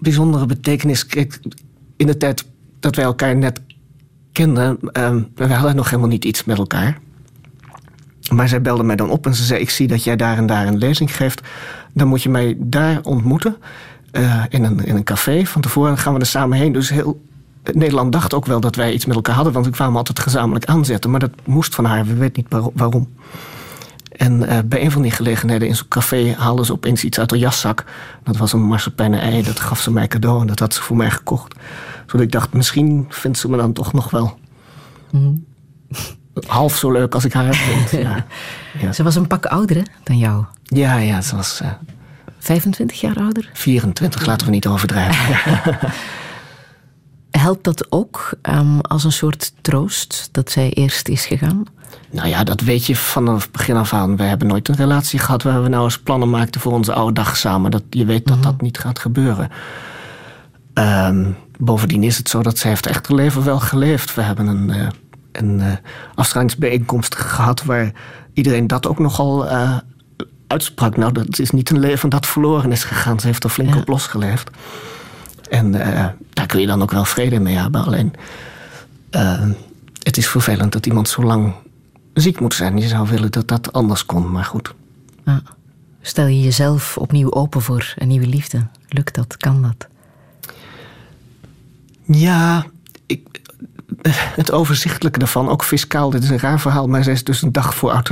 bijzondere betekenis. Kijk, in de tijd dat wij elkaar net kenden, ehm, we hadden nog helemaal niet iets met elkaar. Maar zij belde mij dan op en ze zei: Ik zie dat jij daar en daar een lezing geeft. Dan moet je mij daar ontmoeten. eh, in, een, in een café. Van tevoren gaan we er samen heen. Dus heel Nederland dacht ook wel dat wij iets met elkaar hadden. Want we kwamen altijd gezamenlijk aanzetten. Maar dat moest van haar. We weten niet waarom-. En eh, bij een van die gelegenheden in zo'n café haalden ze opeens iets uit haar jaszak. Dat was een marsepeinen ei. Dat gaf ze mij cadeau en dat had ze voor mij gekocht. Zodat ik dacht, misschien vindt ze me dan toch nog wel half zo leuk als ik haar vind. Ja, Ze was een pak ouder hè, dan jou. ja, ja ze was eh, 25 jaar ouder? 24, laten we niet overdrijven. Helpt dat ook um, als een soort troost dat zij eerst is gegaan? Nou ja, dat weet je vanaf het begin af aan. We hebben nooit een relatie gehad waar we nou eens plannen maakten voor onze oude dag samen. Dat, je weet dat dat niet gaat gebeuren. Um, bovendien is het zo dat zij heeft echt haar leven wel geleefd. We hebben een, uh, een uh, afscheidingsbijeenkomst gehad waar iedereen dat ook nogal uh, uitsprak. Nou, dat is niet een leven dat verloren is gegaan. Ze heeft er flink ja. op losgeleefd. En daar kun je dan ook wel vrede mee hebben. Alleen, het is vervelend dat iemand zo lang ziek moet zijn. Je zou willen dat dat anders kon, maar goed. Ja. Stel je jezelf opnieuw open voor een nieuwe liefde? Lukt dat? Kan dat? Ja, ik, het overzichtelijke daarvan, ook fiscaal, dit is een raar verhaal, maar zij is dus een dag voor oud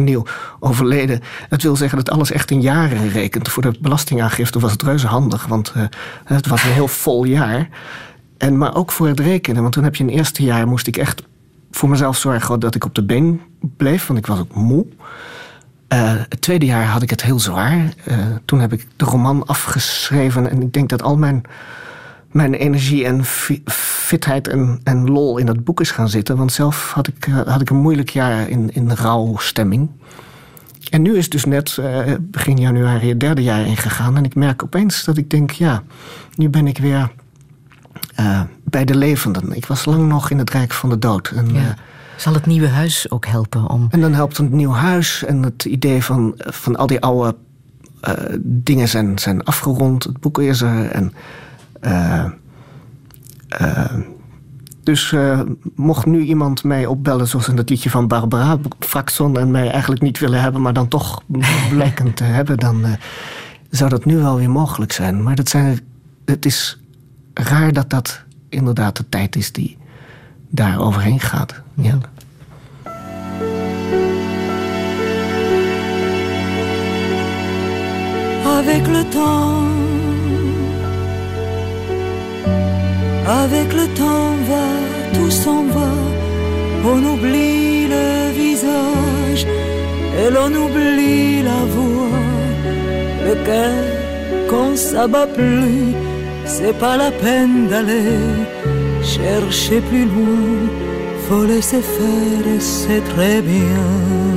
overleden. Dat wil zeggen dat alles echt in jaren rekent. Voor de belastingaangifte was het reuze handig, want uh, het was een heel vol jaar. En, maar ook voor het rekenen, want toen heb je een eerste jaar moest ik echt voor mezelf zorgen dat ik op de been bleef, want ik was ook moe. Uh, het tweede jaar had ik het heel zwaar. Uh, toen heb ik de roman afgeschreven en ik denk dat al mijn mijn energie en fitheid en, en lol in dat boek is gaan zitten. Want zelf had ik, uh, had ik een moeilijk jaar in, in rouwstemming. En nu is dus net uh, begin januari het derde jaar ingegaan. En ik merk opeens dat ik denk, ja, nu ben ik weer uh, bij de levenden. Ik was lang nog in het rijk van de dood. En, ja. Zal het nieuwe huis ook helpen om. En dan helpt een nieuw huis en het idee van, van al die oude dingen zijn, zijn afgerond. Het boek is er. En uh, uh, dus uh, mocht nu iemand mij opbellen, zoals in het liedje van Barbara Fraxon, en mij eigenlijk niet willen hebben, maar dan toch blijkend te hebben, dan zou dat nu wel weer mogelijk zijn. Maar dat zijn, het is raar dat dat inderdaad de tijd is die daar overheen gaat. Ja. Avec le temps Avec le temps va, tout s'en va, on oublie le visage et l'on oublie la voix. Le cœur, qu'on s'abat plus, c'est pas la peine d'aller chercher plus loin. Faut laisser faire et c'est très bien.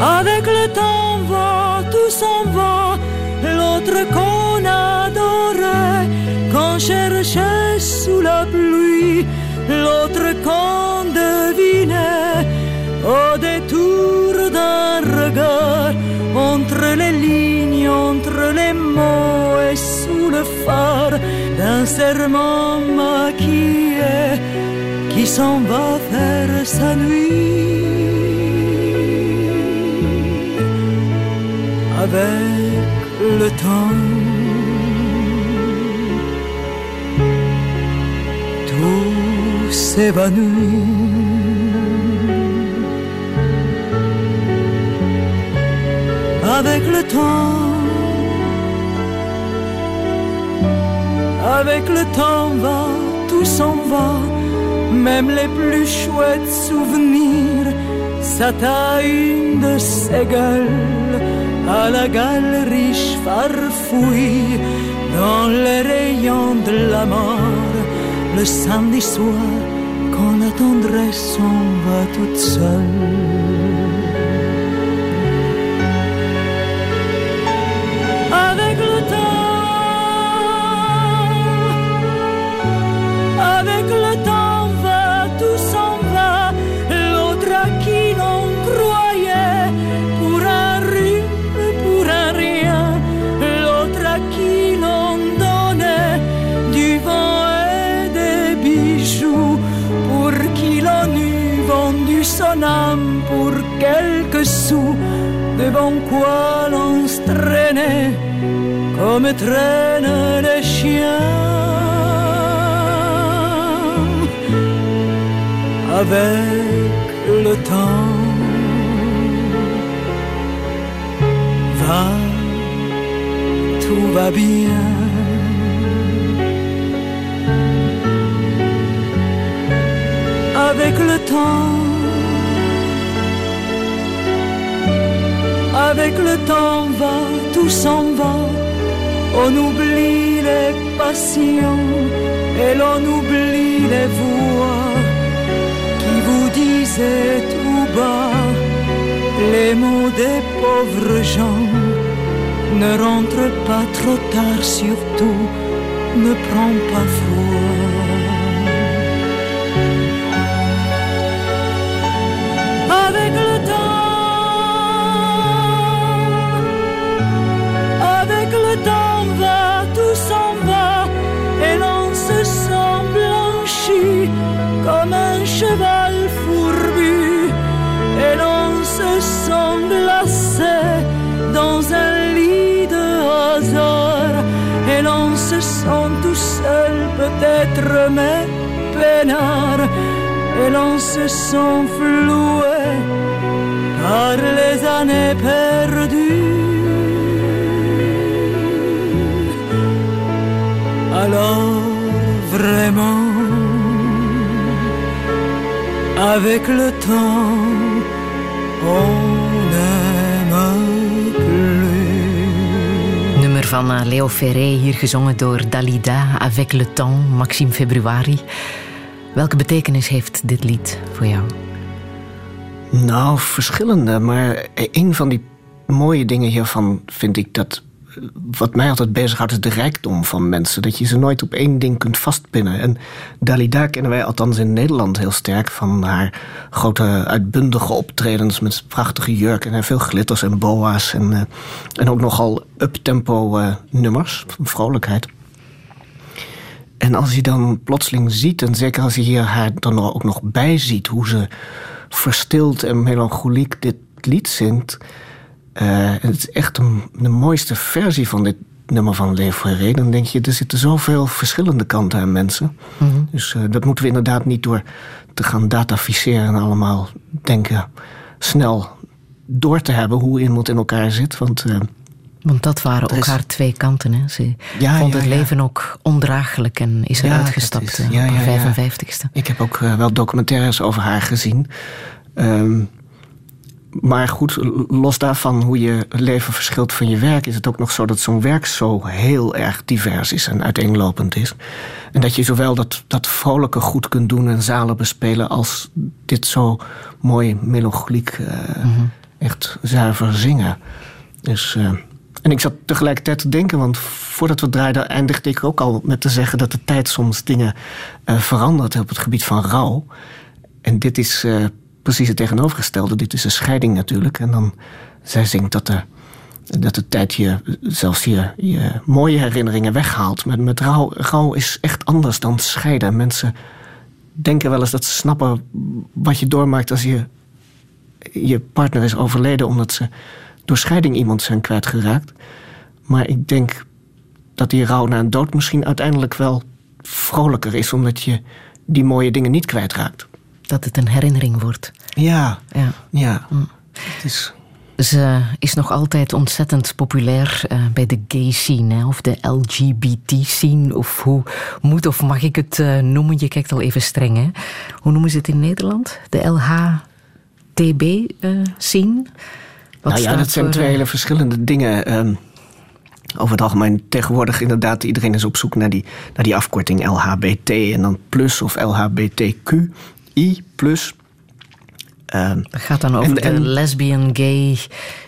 Avec le temps va, tout s'en va, l'autre qu'on adorait, qu'on cherchait sous la pluie, l'autre qu'on devinait au détour d'un regard, entre les lignes, entre les mots et sous le phare d'un serment maquillé qui s'en va faire sa nuit. Avec le temps. Tout s'évanouit. Avec le temps, avec le temps va, tout s'en va, même les plus chouettes souvenirs, ça une de ses gueules à la galerie farfouille dans les rayons de la mort le samedi soir quand la tendresse s'en toute seule. Comme traînent les chiens. Avec le temps, va, tout va bien. avec le temps. Avec le temps va, tout s'en va. On oublie les passions et l'on oublie les voix qui vous disaient tout bas les mots des pauvres gens. Ne rentre pas trop tard, surtout ne prends pas froid. Peut-être, mais peinard, et l'on se sent floué par les années perdues. Alors vraiment, avec le temps, van eh, Leo Ferré, hier gezongen door Dalida, Avec le temps, Maxime Februari. Welke betekenis heeft dit lied voor jou? Nou, verschillende. Maar een van die mooie dingen hiervan vind ik dat. Wat mij altijd bezighoudt is de rijkdom van mensen. Dat je ze nooit op één ding kunt vastpinnen. En Dalida kennen wij althans in Nederland heel sterk. Van haar grote uitbundige optredens met prachtige jurken en veel glitters en boa's. En, eh, en ook nogal uptempo eh, nummers van vrolijkheid. En als je dan plotseling ziet, en zeker als je hier haar dan ook nog bij ziet, hoe ze verstild en melancholiek dit lied zingt. Eh, het is echt een, de mooiste versie van dit nummer van Leo Ferré. Dan denk je, er zitten zoveel verschillende kanten aan mensen. Dus eh, dat moeten we inderdaad niet door te gaan dataficeren en allemaal denken snel door te hebben hoe iemand in elkaar zit. Want eh, Want dat waren Er ook is- haar twee kanten. Hè. Ze Ja, vond ja, het ja. leven ook ondraaglijk en is Ja, eruit dat gestapt is- op haar ja. 55ste. Ik heb ook wel documentaires over haar gezien. Ehm, maar goed, los daarvan hoe je leven verschilt van je werk, is het ook nog zo dat zo'n werk zo heel erg divers is en uiteenlopend is. En dat je zowel dat, dat vrolijke goed kunt doen en zalen bespelen, als dit zo mooi melancholiek, eh, echt zuiver zingen. Dus. eh, en ik zat tegelijkertijd te denken, want voordat we draaiden eindigde ik ook al met te zeggen dat de tijd soms dingen eh, verandert op het gebied van rouw. En dit is precies het tegenovergestelde. Dit is een scheiding natuurlijk. En dan, zij zingt dat de, dat de tijd je zelfs je, je mooie herinneringen weghaalt. Met rouw, rouw is echt anders dan scheiden. Mensen denken wel eens dat ze snappen wat je doormaakt als je, je partner is overleden omdat ze door scheiding iemand zijn kwijtgeraakt. Maar ik denk dat die rouw na een dood misschien uiteindelijk wel vrolijker is, omdat je die mooie dingen niet kwijtraakt. Dat het een herinnering wordt. Ja, Ja. ja. Het is... Ze is nog altijd ontzettend populair eh, bij de gay scene, hè, of de LGBT-scene, of hoe moet of mag ik het eh, noemen? Je kijkt al even streng, hè? Hoe noemen ze het in Nederland? De LHTB-scene? nou ja, dat zijn twee hele verschillende dingen. Ehm, over het algemeen tegenwoordig inderdaad, iedereen is op zoek naar die, naar die afkorting LHBT en dan plus of Plus. Het gaat dan over en- de lesbian, gay,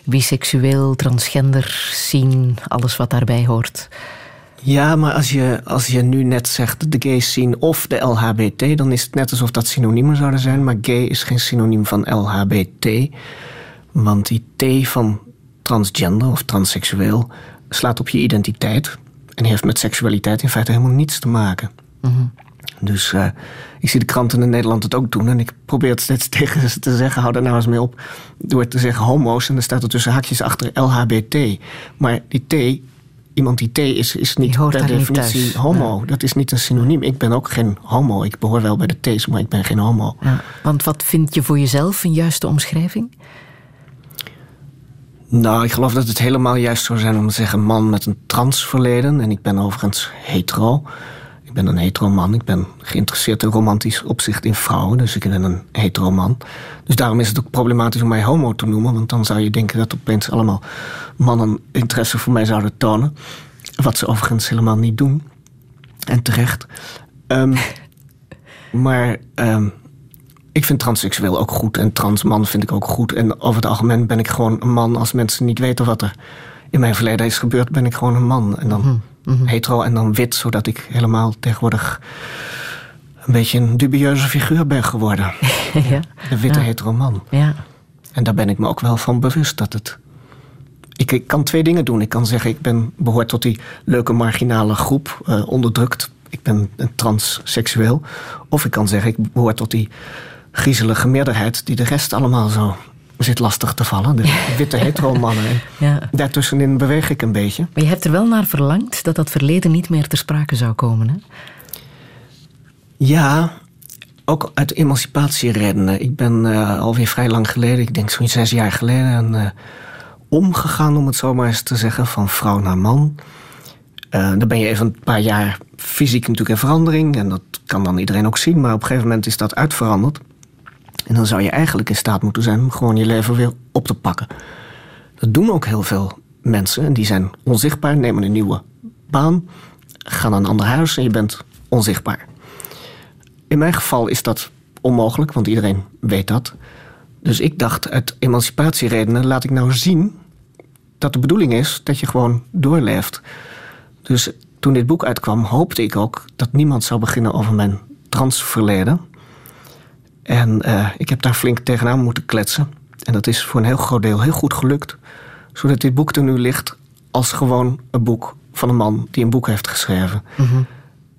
biseksueel, transgender scene, alles wat daarbij hoort. Ja, maar als je, als je nu net zegt de gay scene of de LHBT, dan is het net alsof dat synoniemen zouden zijn. Maar gay is geen synoniem van LHBT. Want die T van transgender of transseksueel slaat op je identiteit. En heeft met seksualiteit in feite helemaal niets te maken. Dus eh, ik zie de kranten in Nederland het ook doen. En ik probeer het steeds tegen ze te zeggen: hou daar nou eens mee op. Door te zeggen homo's. En dan staat er tussen haakjes achter LHBT. Maar die T, iemand die T is, is niet per niet definitie homo. Dat is niet een synoniem. Ik ben ook geen homo. Ik behoor wel bij de T's, maar ik ben geen homo. Ja. Want wat vind je voor jezelf een juiste omschrijving? Nou, ik geloof dat het helemaal juist zou zijn om te zeggen man met een transverleden. En ik ben overigens hetero. Ik ben een hetero man. Ik ben geïnteresseerd in romantisch opzicht in vrouwen. Dus ik ben een hetero man. Dus daarom is het ook problematisch om mij homo te noemen. Want dan zou je denken dat opeens allemaal mannen interesse voor mij zouden tonen. Wat ze overigens helemaal niet doen. En terecht. Ehm, maar ehm, ik vind transseksueel ook goed. En transman vind ik ook goed. En over het algemeen ben ik gewoon een man. Als mensen niet weten wat er in mijn verleden is gebeurd, ben ik gewoon een man. En dan hetero en dan wit, zodat ik helemaal tegenwoordig een beetje een dubieuze figuur ben geworden. ja. De witte Ja. hetero man. Ja. En daar ben ik me ook wel van bewust dat het. Ik, ik kan twee dingen doen. Ik kan zeggen, ik ben behoort tot die leuke marginale groep, eh, onderdrukt. Ik ben een transseksueel. Of ik kan zeggen, ik behoor tot die griezelige meerderheid die de rest allemaal zo zit lastig te vallen. De witte hetero mannen. En Ja. Daartussenin beweeg ik een beetje. Maar je hebt er wel naar verlangd dat dat verleden niet meer ter sprake zou komen. Hè? Ja, ook uit emancipatieredenen. Ik ben eh, alweer vrij lang geleden, ik denk zo'n zes jaar geleden, eh, omgegaan, om het zo maar eens te zeggen, van vrouw naar man. Eh, dan ben je even een paar jaar fysiek natuurlijk in verandering. En dat kan dan iedereen ook zien. Maar op een gegeven moment is dat uitveranderd. En dan zou je eigenlijk in staat moeten zijn om gewoon je leven weer op te pakken. Dat doen ook heel veel mensen. En die zijn onzichtbaar, nemen een nieuwe baan, gaan naar een ander huis en je bent onzichtbaar. In mijn geval is dat onmogelijk, want iedereen weet dat. Dus ik dacht, uit emancipatieredenen laat ik nou zien dat de bedoeling is dat je gewoon doorleeft. Dus toen dit boek uitkwam, hoopte ik ook dat niemand zou beginnen over mijn transverleden. En eh, ik heb daar flink tegenaan moeten kletsen. En dat is voor een heel groot deel heel goed gelukt. Zodat dit boek er nu ligt als gewoon een boek van een man die een boek heeft geschreven.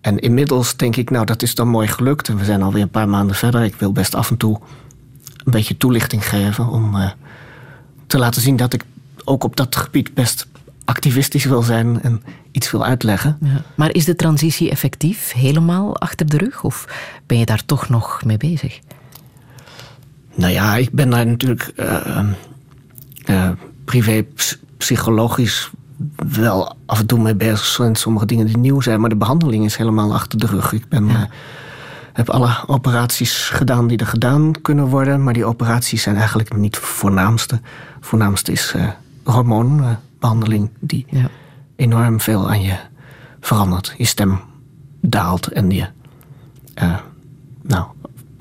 En inmiddels denk ik, nou dat is dan mooi gelukt. En we zijn alweer een paar maanden verder. Ik wil best af en toe een beetje toelichting geven. Om eh, te laten zien dat ik ook op dat gebied best activistisch wil zijn. En iets wil uitleggen. Ja. Maar is de transitie effectief helemaal achter de rug? Of ben je daar toch nog mee bezig? Nou ja, ik ben daar natuurlijk eh, eh, privé ps- psychologisch wel af en toe mee bezig. Zijn sommige dingen die nieuw zijn, maar de behandeling is helemaal achter de rug. Ik ben, eh, heb alle operaties gedaan die er gedaan kunnen worden, maar die operaties zijn eigenlijk niet het voornaamste. Het voornaamste is eh, hormoonbehandeling die enorm veel aan je verandert. Je stem daalt en je nou,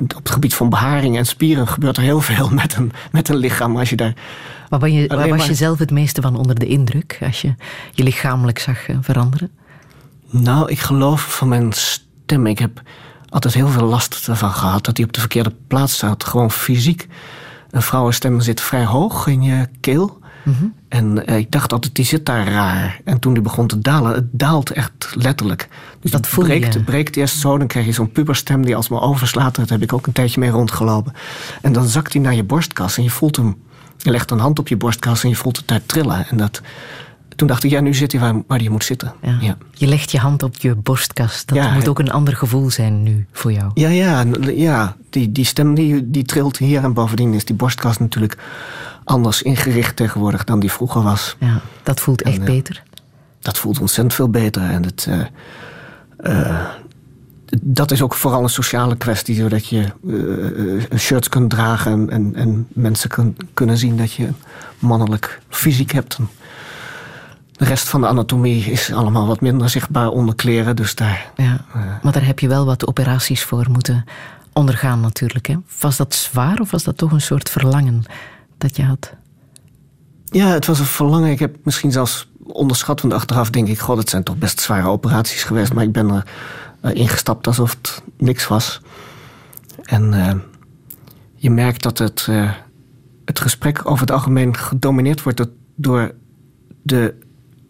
op het gebied van beharing en spieren gebeurt er heel veel met een, met een lichaam. Als je daar Waar, ben je, waar was maar- je zelf het meeste van onder de indruk als je je lichamelijk zag eh, veranderen? Nou, ik geloof van mijn stem. Ik heb altijd heel veel last ervan gehad dat die op de verkeerde plaats staat. Gewoon fysiek. Een vrouwenstem zit vrij hoog in je keel. En eh, ik dacht altijd, die zit daar raar. En toen die begon te dalen, het daalt echt letterlijk. Dus Dat voel je. breekt, het breekt eerst zo, dan krijg je zo'n puberstem die alsmaar overslaat. Daar heb ik ook een tijdje mee rondgelopen. En dan zakt hij naar je borstkas en je voelt hem. Je legt een hand op je borstkas en je voelt het daar trillen. En dat, toen dacht ik, ja, nu zit hij waar, waar hij moet zitten. Ja. Je legt je hand op je borstkast. Dat Ja, moet ook een ander gevoel zijn nu voor jou. Ja, ja, ja. Die, die stem die, die trilt hier. En bovendien is die borstkas natuurlijk anders ingericht tegenwoordig dan die vroeger was. Ja, dat voelt echt En, eh, beter. Dat voelt ontzettend veel beter. En het, eh, eh, dat is ook vooral een sociale kwestie. Zodat je eh, shirts kunt dragen en, en, en mensen kun- kunnen zien dat je mannelijk fysiek hebt. De rest van de anatomie is allemaal wat minder zichtbaar onder kleren. Dus daar, Ja. Maar daar heb je wel wat operaties voor moeten ondergaan natuurlijk. Hè? Was dat zwaar of was dat toch een soort verlangen dat je had? Ja, het was een verlangen. Ik heb misschien zelfs onderschat, want achteraf denk ik... god, het zijn toch best zware operaties geweest... maar ik ben er eh, ingestapt alsof het niks was. En eh, je merkt dat het, eh, het gesprek over het algemeen gedomineerd wordt... door- door de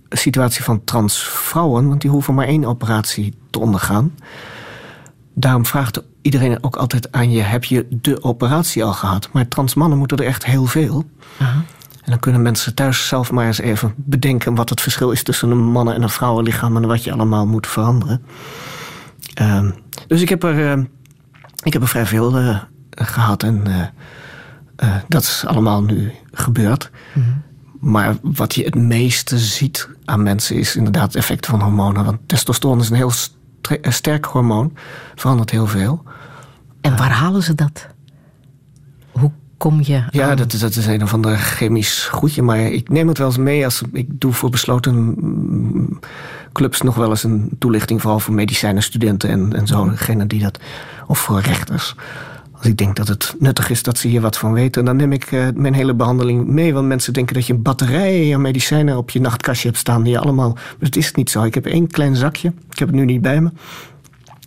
situatie van transvrouwen... want die hoeven maar één operatie te ondergaan. Daarom vraagt iedereen ook altijd aan je... heb je de operatie al gehad? Maar transmannen moeten er echt heel veel... En dan kunnen mensen thuis zelf maar eens even bedenken wat het verschil is tussen een mannen- en een vrouwenlichaam en wat je allemaal moet veranderen. Ehm, dus ik heb er, eh, ik heb er vrij veel eh, gehad en eh, eh, dat is allemaal nu gebeurd. Maar wat je het meeste ziet aan mensen is inderdaad het effect van hormonen. Want testosteron is een heel sterk hormoon. Verandert heel veel. En waar halen ze dat? Hoe kom je Ja, dat is, dat is een of ander chemisch goedje. Maar ik neem het wel eens mee als ik doe voor besloten mm, clubs nog wel eens een toelichting, vooral voor medicijnenstudenten en, en zo, degene die dat, of voor rechters. Ik denk dat het nuttig is dat ze hier wat van weten, dan neem ik eh, mijn hele behandeling mee. Want mensen denken dat je een batterij aan medicijnen op je nachtkastje hebt staan. Die allemaal. Maar dat is niet zo. Ik heb één klein zakje. Ik heb het nu niet bij me.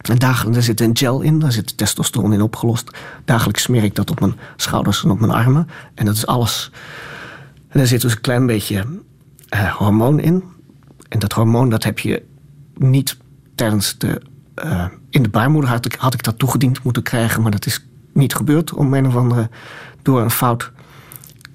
En dagelijks, daar zit een gel in, daar zit testosteron in opgelost. Dagelijks smeer ik dat op mijn schouders en op mijn armen. En dat is alles. En daar zit dus een klein beetje eh, hormoon in. En dat hormoon dat heb je niet tijdens de. eh, in de baarmoeder had ik, had ik dat toegediend moeten krijgen, maar dat is niet gebeurd. Om een of andere. door een fout.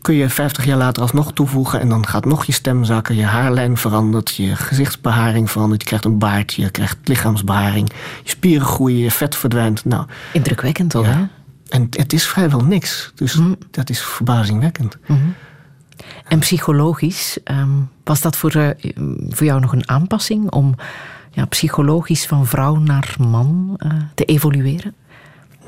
Kun je 50 jaar later alsnog toevoegen en dan gaat nog je stem zakken, je haarlijn verandert, je gezichtsbeharing verandert, je krijgt een baard, je krijgt lichaamsbeharing, je spieren groeien, je vet verdwijnt. Nou, Indrukwekkend toch, Ja. hè? en het is vrijwel niks. Dus dat is verbazingwekkend. En psychologisch, ehm, was dat voor, eh, voor jou nog een aanpassing om ja, psychologisch van vrouw naar man eh, te evolueren?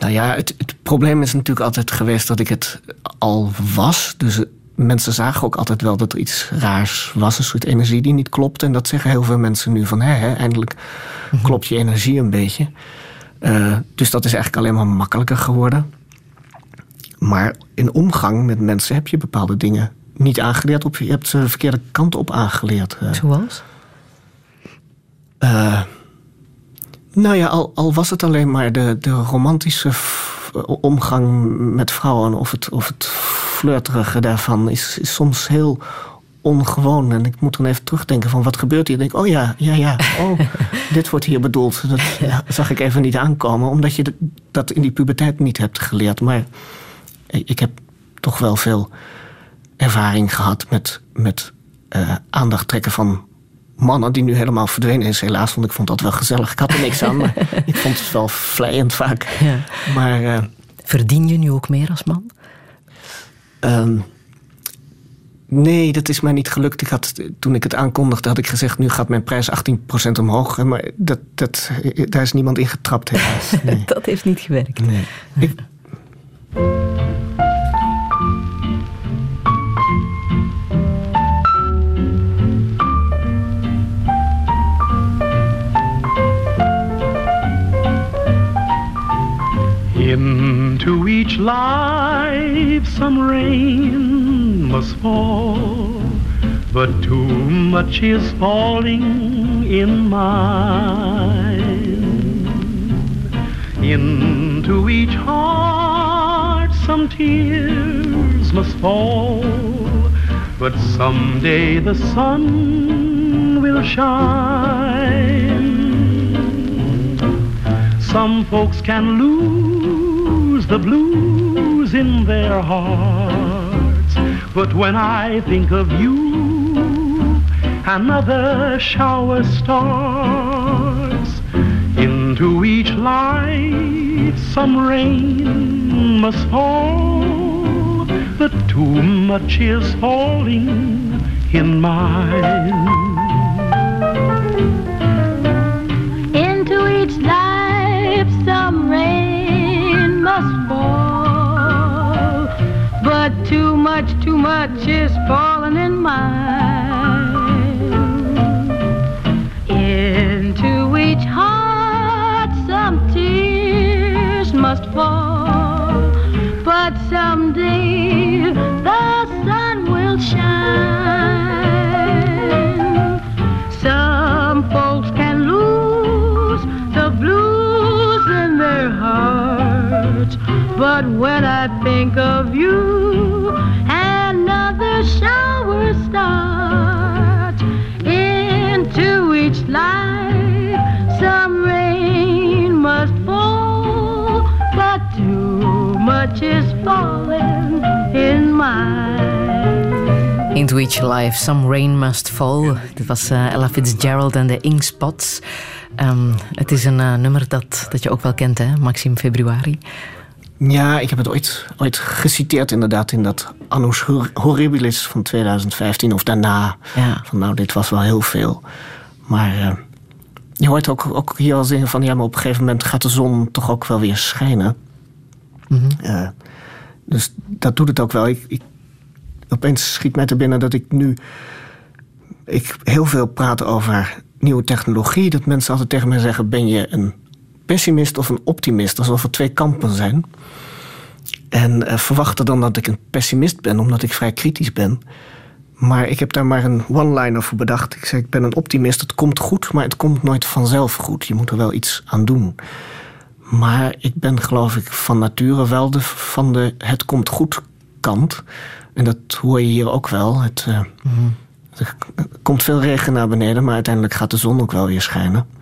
Nou ja, het, het probleem is natuurlijk altijd geweest dat ik het al was. Dus eh, mensen zagen ook altijd wel dat er iets raars was. Een soort energie die niet klopt. En dat zeggen heel veel mensen nu van... Hè, eindelijk klopt je energie een beetje. Eh, dus dat is eigenlijk alleen maar makkelijker geworden. Maar in omgang met mensen heb je bepaalde dingen niet aangeleerd. Of je hebt ze de verkeerde kant op aangeleerd. Eh, Zoals? eh, nou ja, al, al was het alleen maar de, de romantische f- omgang met vrouwen of het, of het flirterige daarvan is, is soms heel ongewoon. En ik moet dan even terugdenken van wat gebeurt hier. Dan denk ik, oh ja, ja, ja, oh, dit wordt hier bedoeld. Dat zag ik even niet aankomen, omdat je dat- in die puberteit niet hebt geleerd. Maar ik ik heb toch wel veel ervaring gehad met, met eh, aandacht trekken van mannen die nu helemaal verdwenen is, helaas. Want ik vond dat wel gezellig. Ik had er niks aan, maar ik vond het wel vlijend vaak. Ja. Maar eh, Verdien je nu ook meer als man? ehm, nee, dat is mij niet gelukt. Ik had, toen ik het aankondigde, had ik gezegd... nu gaat mijn prijs 18% omhoog. Maar dat, dat, daar is niemand in getrapt, helaas. Nee. Dat heeft niet gewerkt. Nee. Ik, Into each life some rain must fall, but too much is falling in mine. Into each heart some tears must fall, but someday the sun will shine. Some folks can lose the blues in their hearts, but when I think of you, another shower starts. Into each life some rain must fall, but too much is falling in mine. Rain must fall, but too much, too much is falling in mine. Into each heart some tears must fall, but someday but when I think of you, another shower starts. Into each life, some rain must fall, but too much is falling in mine. Into each life, some rain must fall. Dit was eh, Ella Fitzgerald en de Ink Spots. Ehm, het is een eh, nummer dat, dat je ook wel kent, hè? Maxime Februari. Ja, ik heb het ooit, ooit geciteerd inderdaad in dat Annus Hor- Horribilis van 2015 of daarna. Ja. Van nou, dit was wel heel veel. Maar eh, je hoort ook, ook hier al zeggen van ja, maar op een gegeven moment gaat de zon toch ook wel weer schijnen. Eh, dus dat doet het ook wel. Ik, ik, opeens schiet mij te binnen dat ik nu ik heel veel praat over nieuwe technologie. Dat mensen altijd tegen mij zeggen: ben je een pessimist of een optimist? Alsof er twee kampen zijn. En eh, verwachten dan dat ik een pessimist ben, omdat ik vrij kritisch ben. Maar ik heb daar maar een one-liner voor bedacht. Ik zeg, ik ben een optimist, het komt goed, maar het komt nooit vanzelf goed. Je moet er wel iets aan doen. Maar ik ben geloof ik van nature wel de, van de het komt goed kant. En dat hoor je hier ook wel. Het, uh, Er komt veel regen naar beneden, maar uiteindelijk gaat de zon ook wel weer schijnen.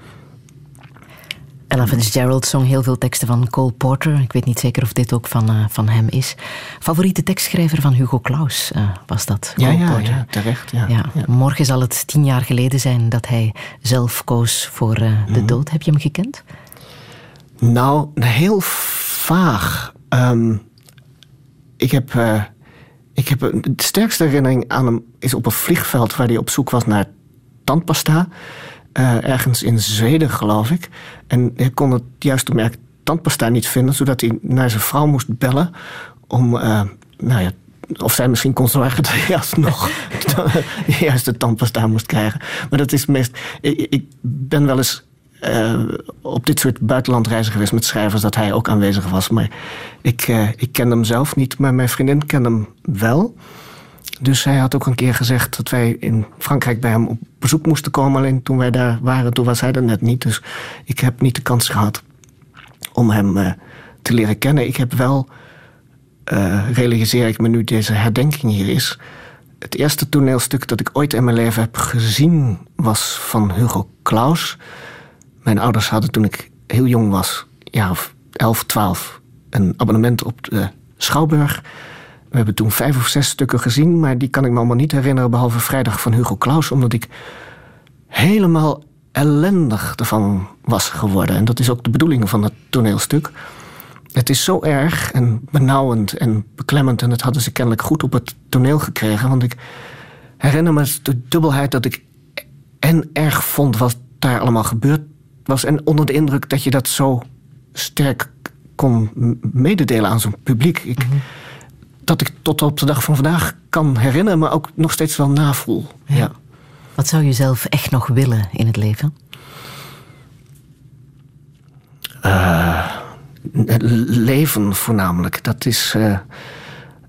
Ella Fitzgerald zong heel veel teksten van Cole Porter. Ik weet niet zeker of dit ook van, uh, van hem is. Favoriete tekstschrijver van Hugo Claus uh, was dat. Cole ja, ja, Porter. ja, terecht. Ja, ja. ja, Morgen zal het tien jaar geleden zijn dat hij zelf koos voor uh, de mm. dood. Heb je hem gekend? Nou, heel vaag. Um, ik heb. ik heb de sterkste herinnering aan hem is op een vliegveld waar hij op zoek was naar tandpasta. Uh, ergens in Zweden, geloof ik. En hij kon het juiste merk tandpasta niet vinden, zodat hij naar zijn vrouw moest bellen om, uh, nou ja, of zij misschien kon zorgen dat hij alsnog de juiste tandpasta moest krijgen. Maar dat is meest. Ik, ik ben wel eens uh, op dit soort buitenlandreizen geweest met schrijvers dat hij ook aanwezig was. Maar ik, uh, ik ken hem zelf niet, maar mijn vriendin kende hem wel. Dus hij had ook een keer gezegd dat wij in Frankrijk bij hem op bezoek moesten komen. Alleen toen wij daar waren, toen was hij er net niet. Dus ik heb niet de kans gehad om hem uh, te leren kennen. Ik heb wel, uh, realiseer ik me nu deze herdenking hier is. Het eerste toneelstuk dat ik ooit in mijn leven heb gezien was van Hugo Claus. Mijn ouders hadden toen ik heel jong was, ja of 11, 12, een abonnement op de Schouwburg. We hebben toen vijf of zes stukken gezien, maar die kan ik me allemaal niet herinneren, behalve vrijdag van Hugo Claus, omdat ik helemaal ellendig ervan was geworden. En dat is ook de bedoeling van het toneelstuk. Het is zo erg en benauwend en beklemmend, en dat hadden ze kennelijk goed op het toneel gekregen, want ik herinner me de dubbelheid dat ik en erg vond wat daar allemaal gebeurd was, en onder de indruk dat je dat zo sterk kon mededelen aan zo'n publiek. Ik, -hmm dat ik tot op de dag van vandaag kan herinneren, maar ook nog steeds wel navoel. Ja. ja. Wat zou je zelf echt nog willen in het leven? Uh, leven voornamelijk. Dat is. Uh,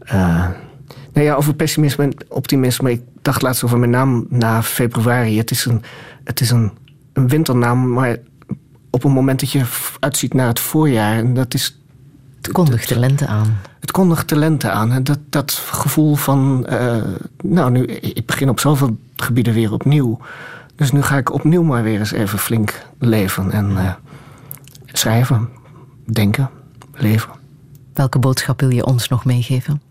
uh, nou ja, over pessimisme en optimisme. Ik dacht laatst over mijn naam na februari. Het is een, het is een, een winternaam, maar op een moment dat je uitziet naar het voorjaar. En dat is het kondigt de lente aan. Het kondigt de lente aan. Dat, dat gevoel van, uh, nou nu, ik begin op zoveel gebieden weer opnieuw. Dus nu ga ik opnieuw maar weer eens even flink leven en uh, schrijven, denken, leven. Welke boodschap wil je ons nog meegeven?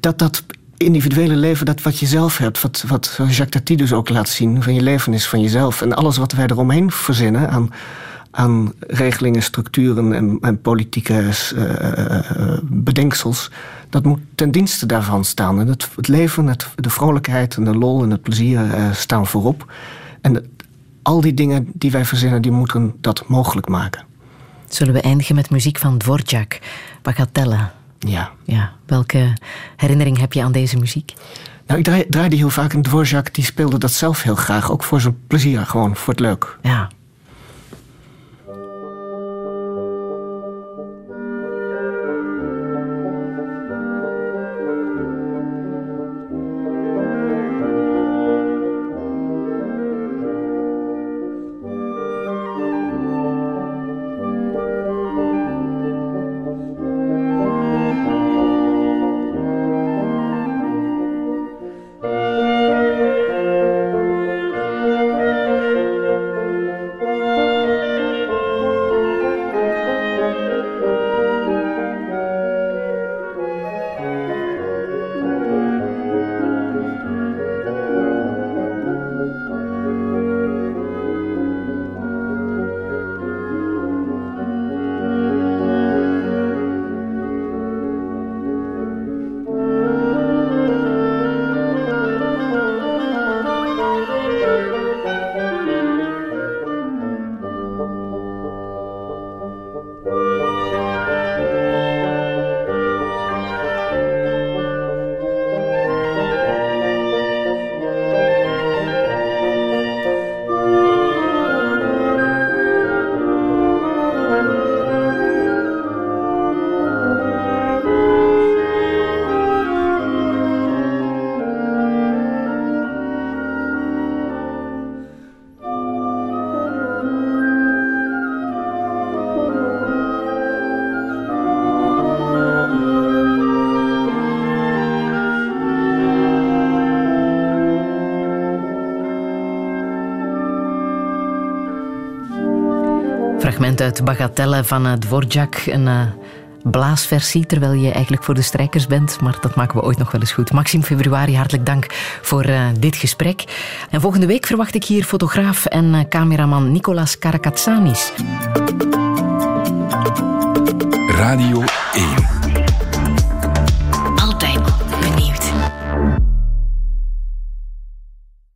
Dat dat individuele leven, dat wat je zelf hebt, wat, wat Jacques Tati dus ook laat zien, van je leven is van jezelf. En alles wat wij eromheen verzinnen aan aan regelingen, structuren en, en politieke uh, bedenksels. Dat moet ten dienste daarvan staan. En het, het leven, het, de vrolijkheid en de lol en het plezier uh, staan voorop. En de, al die dingen die wij verzinnen, die moeten dat mogelijk maken. Zullen we eindigen met muziek van Dvorak, Bagatelle? Ja. ja. Welke herinnering heb je aan deze muziek? Nou, ik draaide heel vaak en Dvorak die speelde dat zelf heel graag. Ook voor zijn plezier, gewoon voor het leuk. Ja. Uit Bagatelle van uh, Dvorak. Een uh, blaasversie, terwijl je eigenlijk voor de strijkers bent. Maar dat maken we ooit nog wel eens goed. Maxime Februari, hartelijk dank voor uh, dit gesprek. En volgende week verwacht ik hier fotograaf en cameraman Nicolas Karakatsanis. Radio 1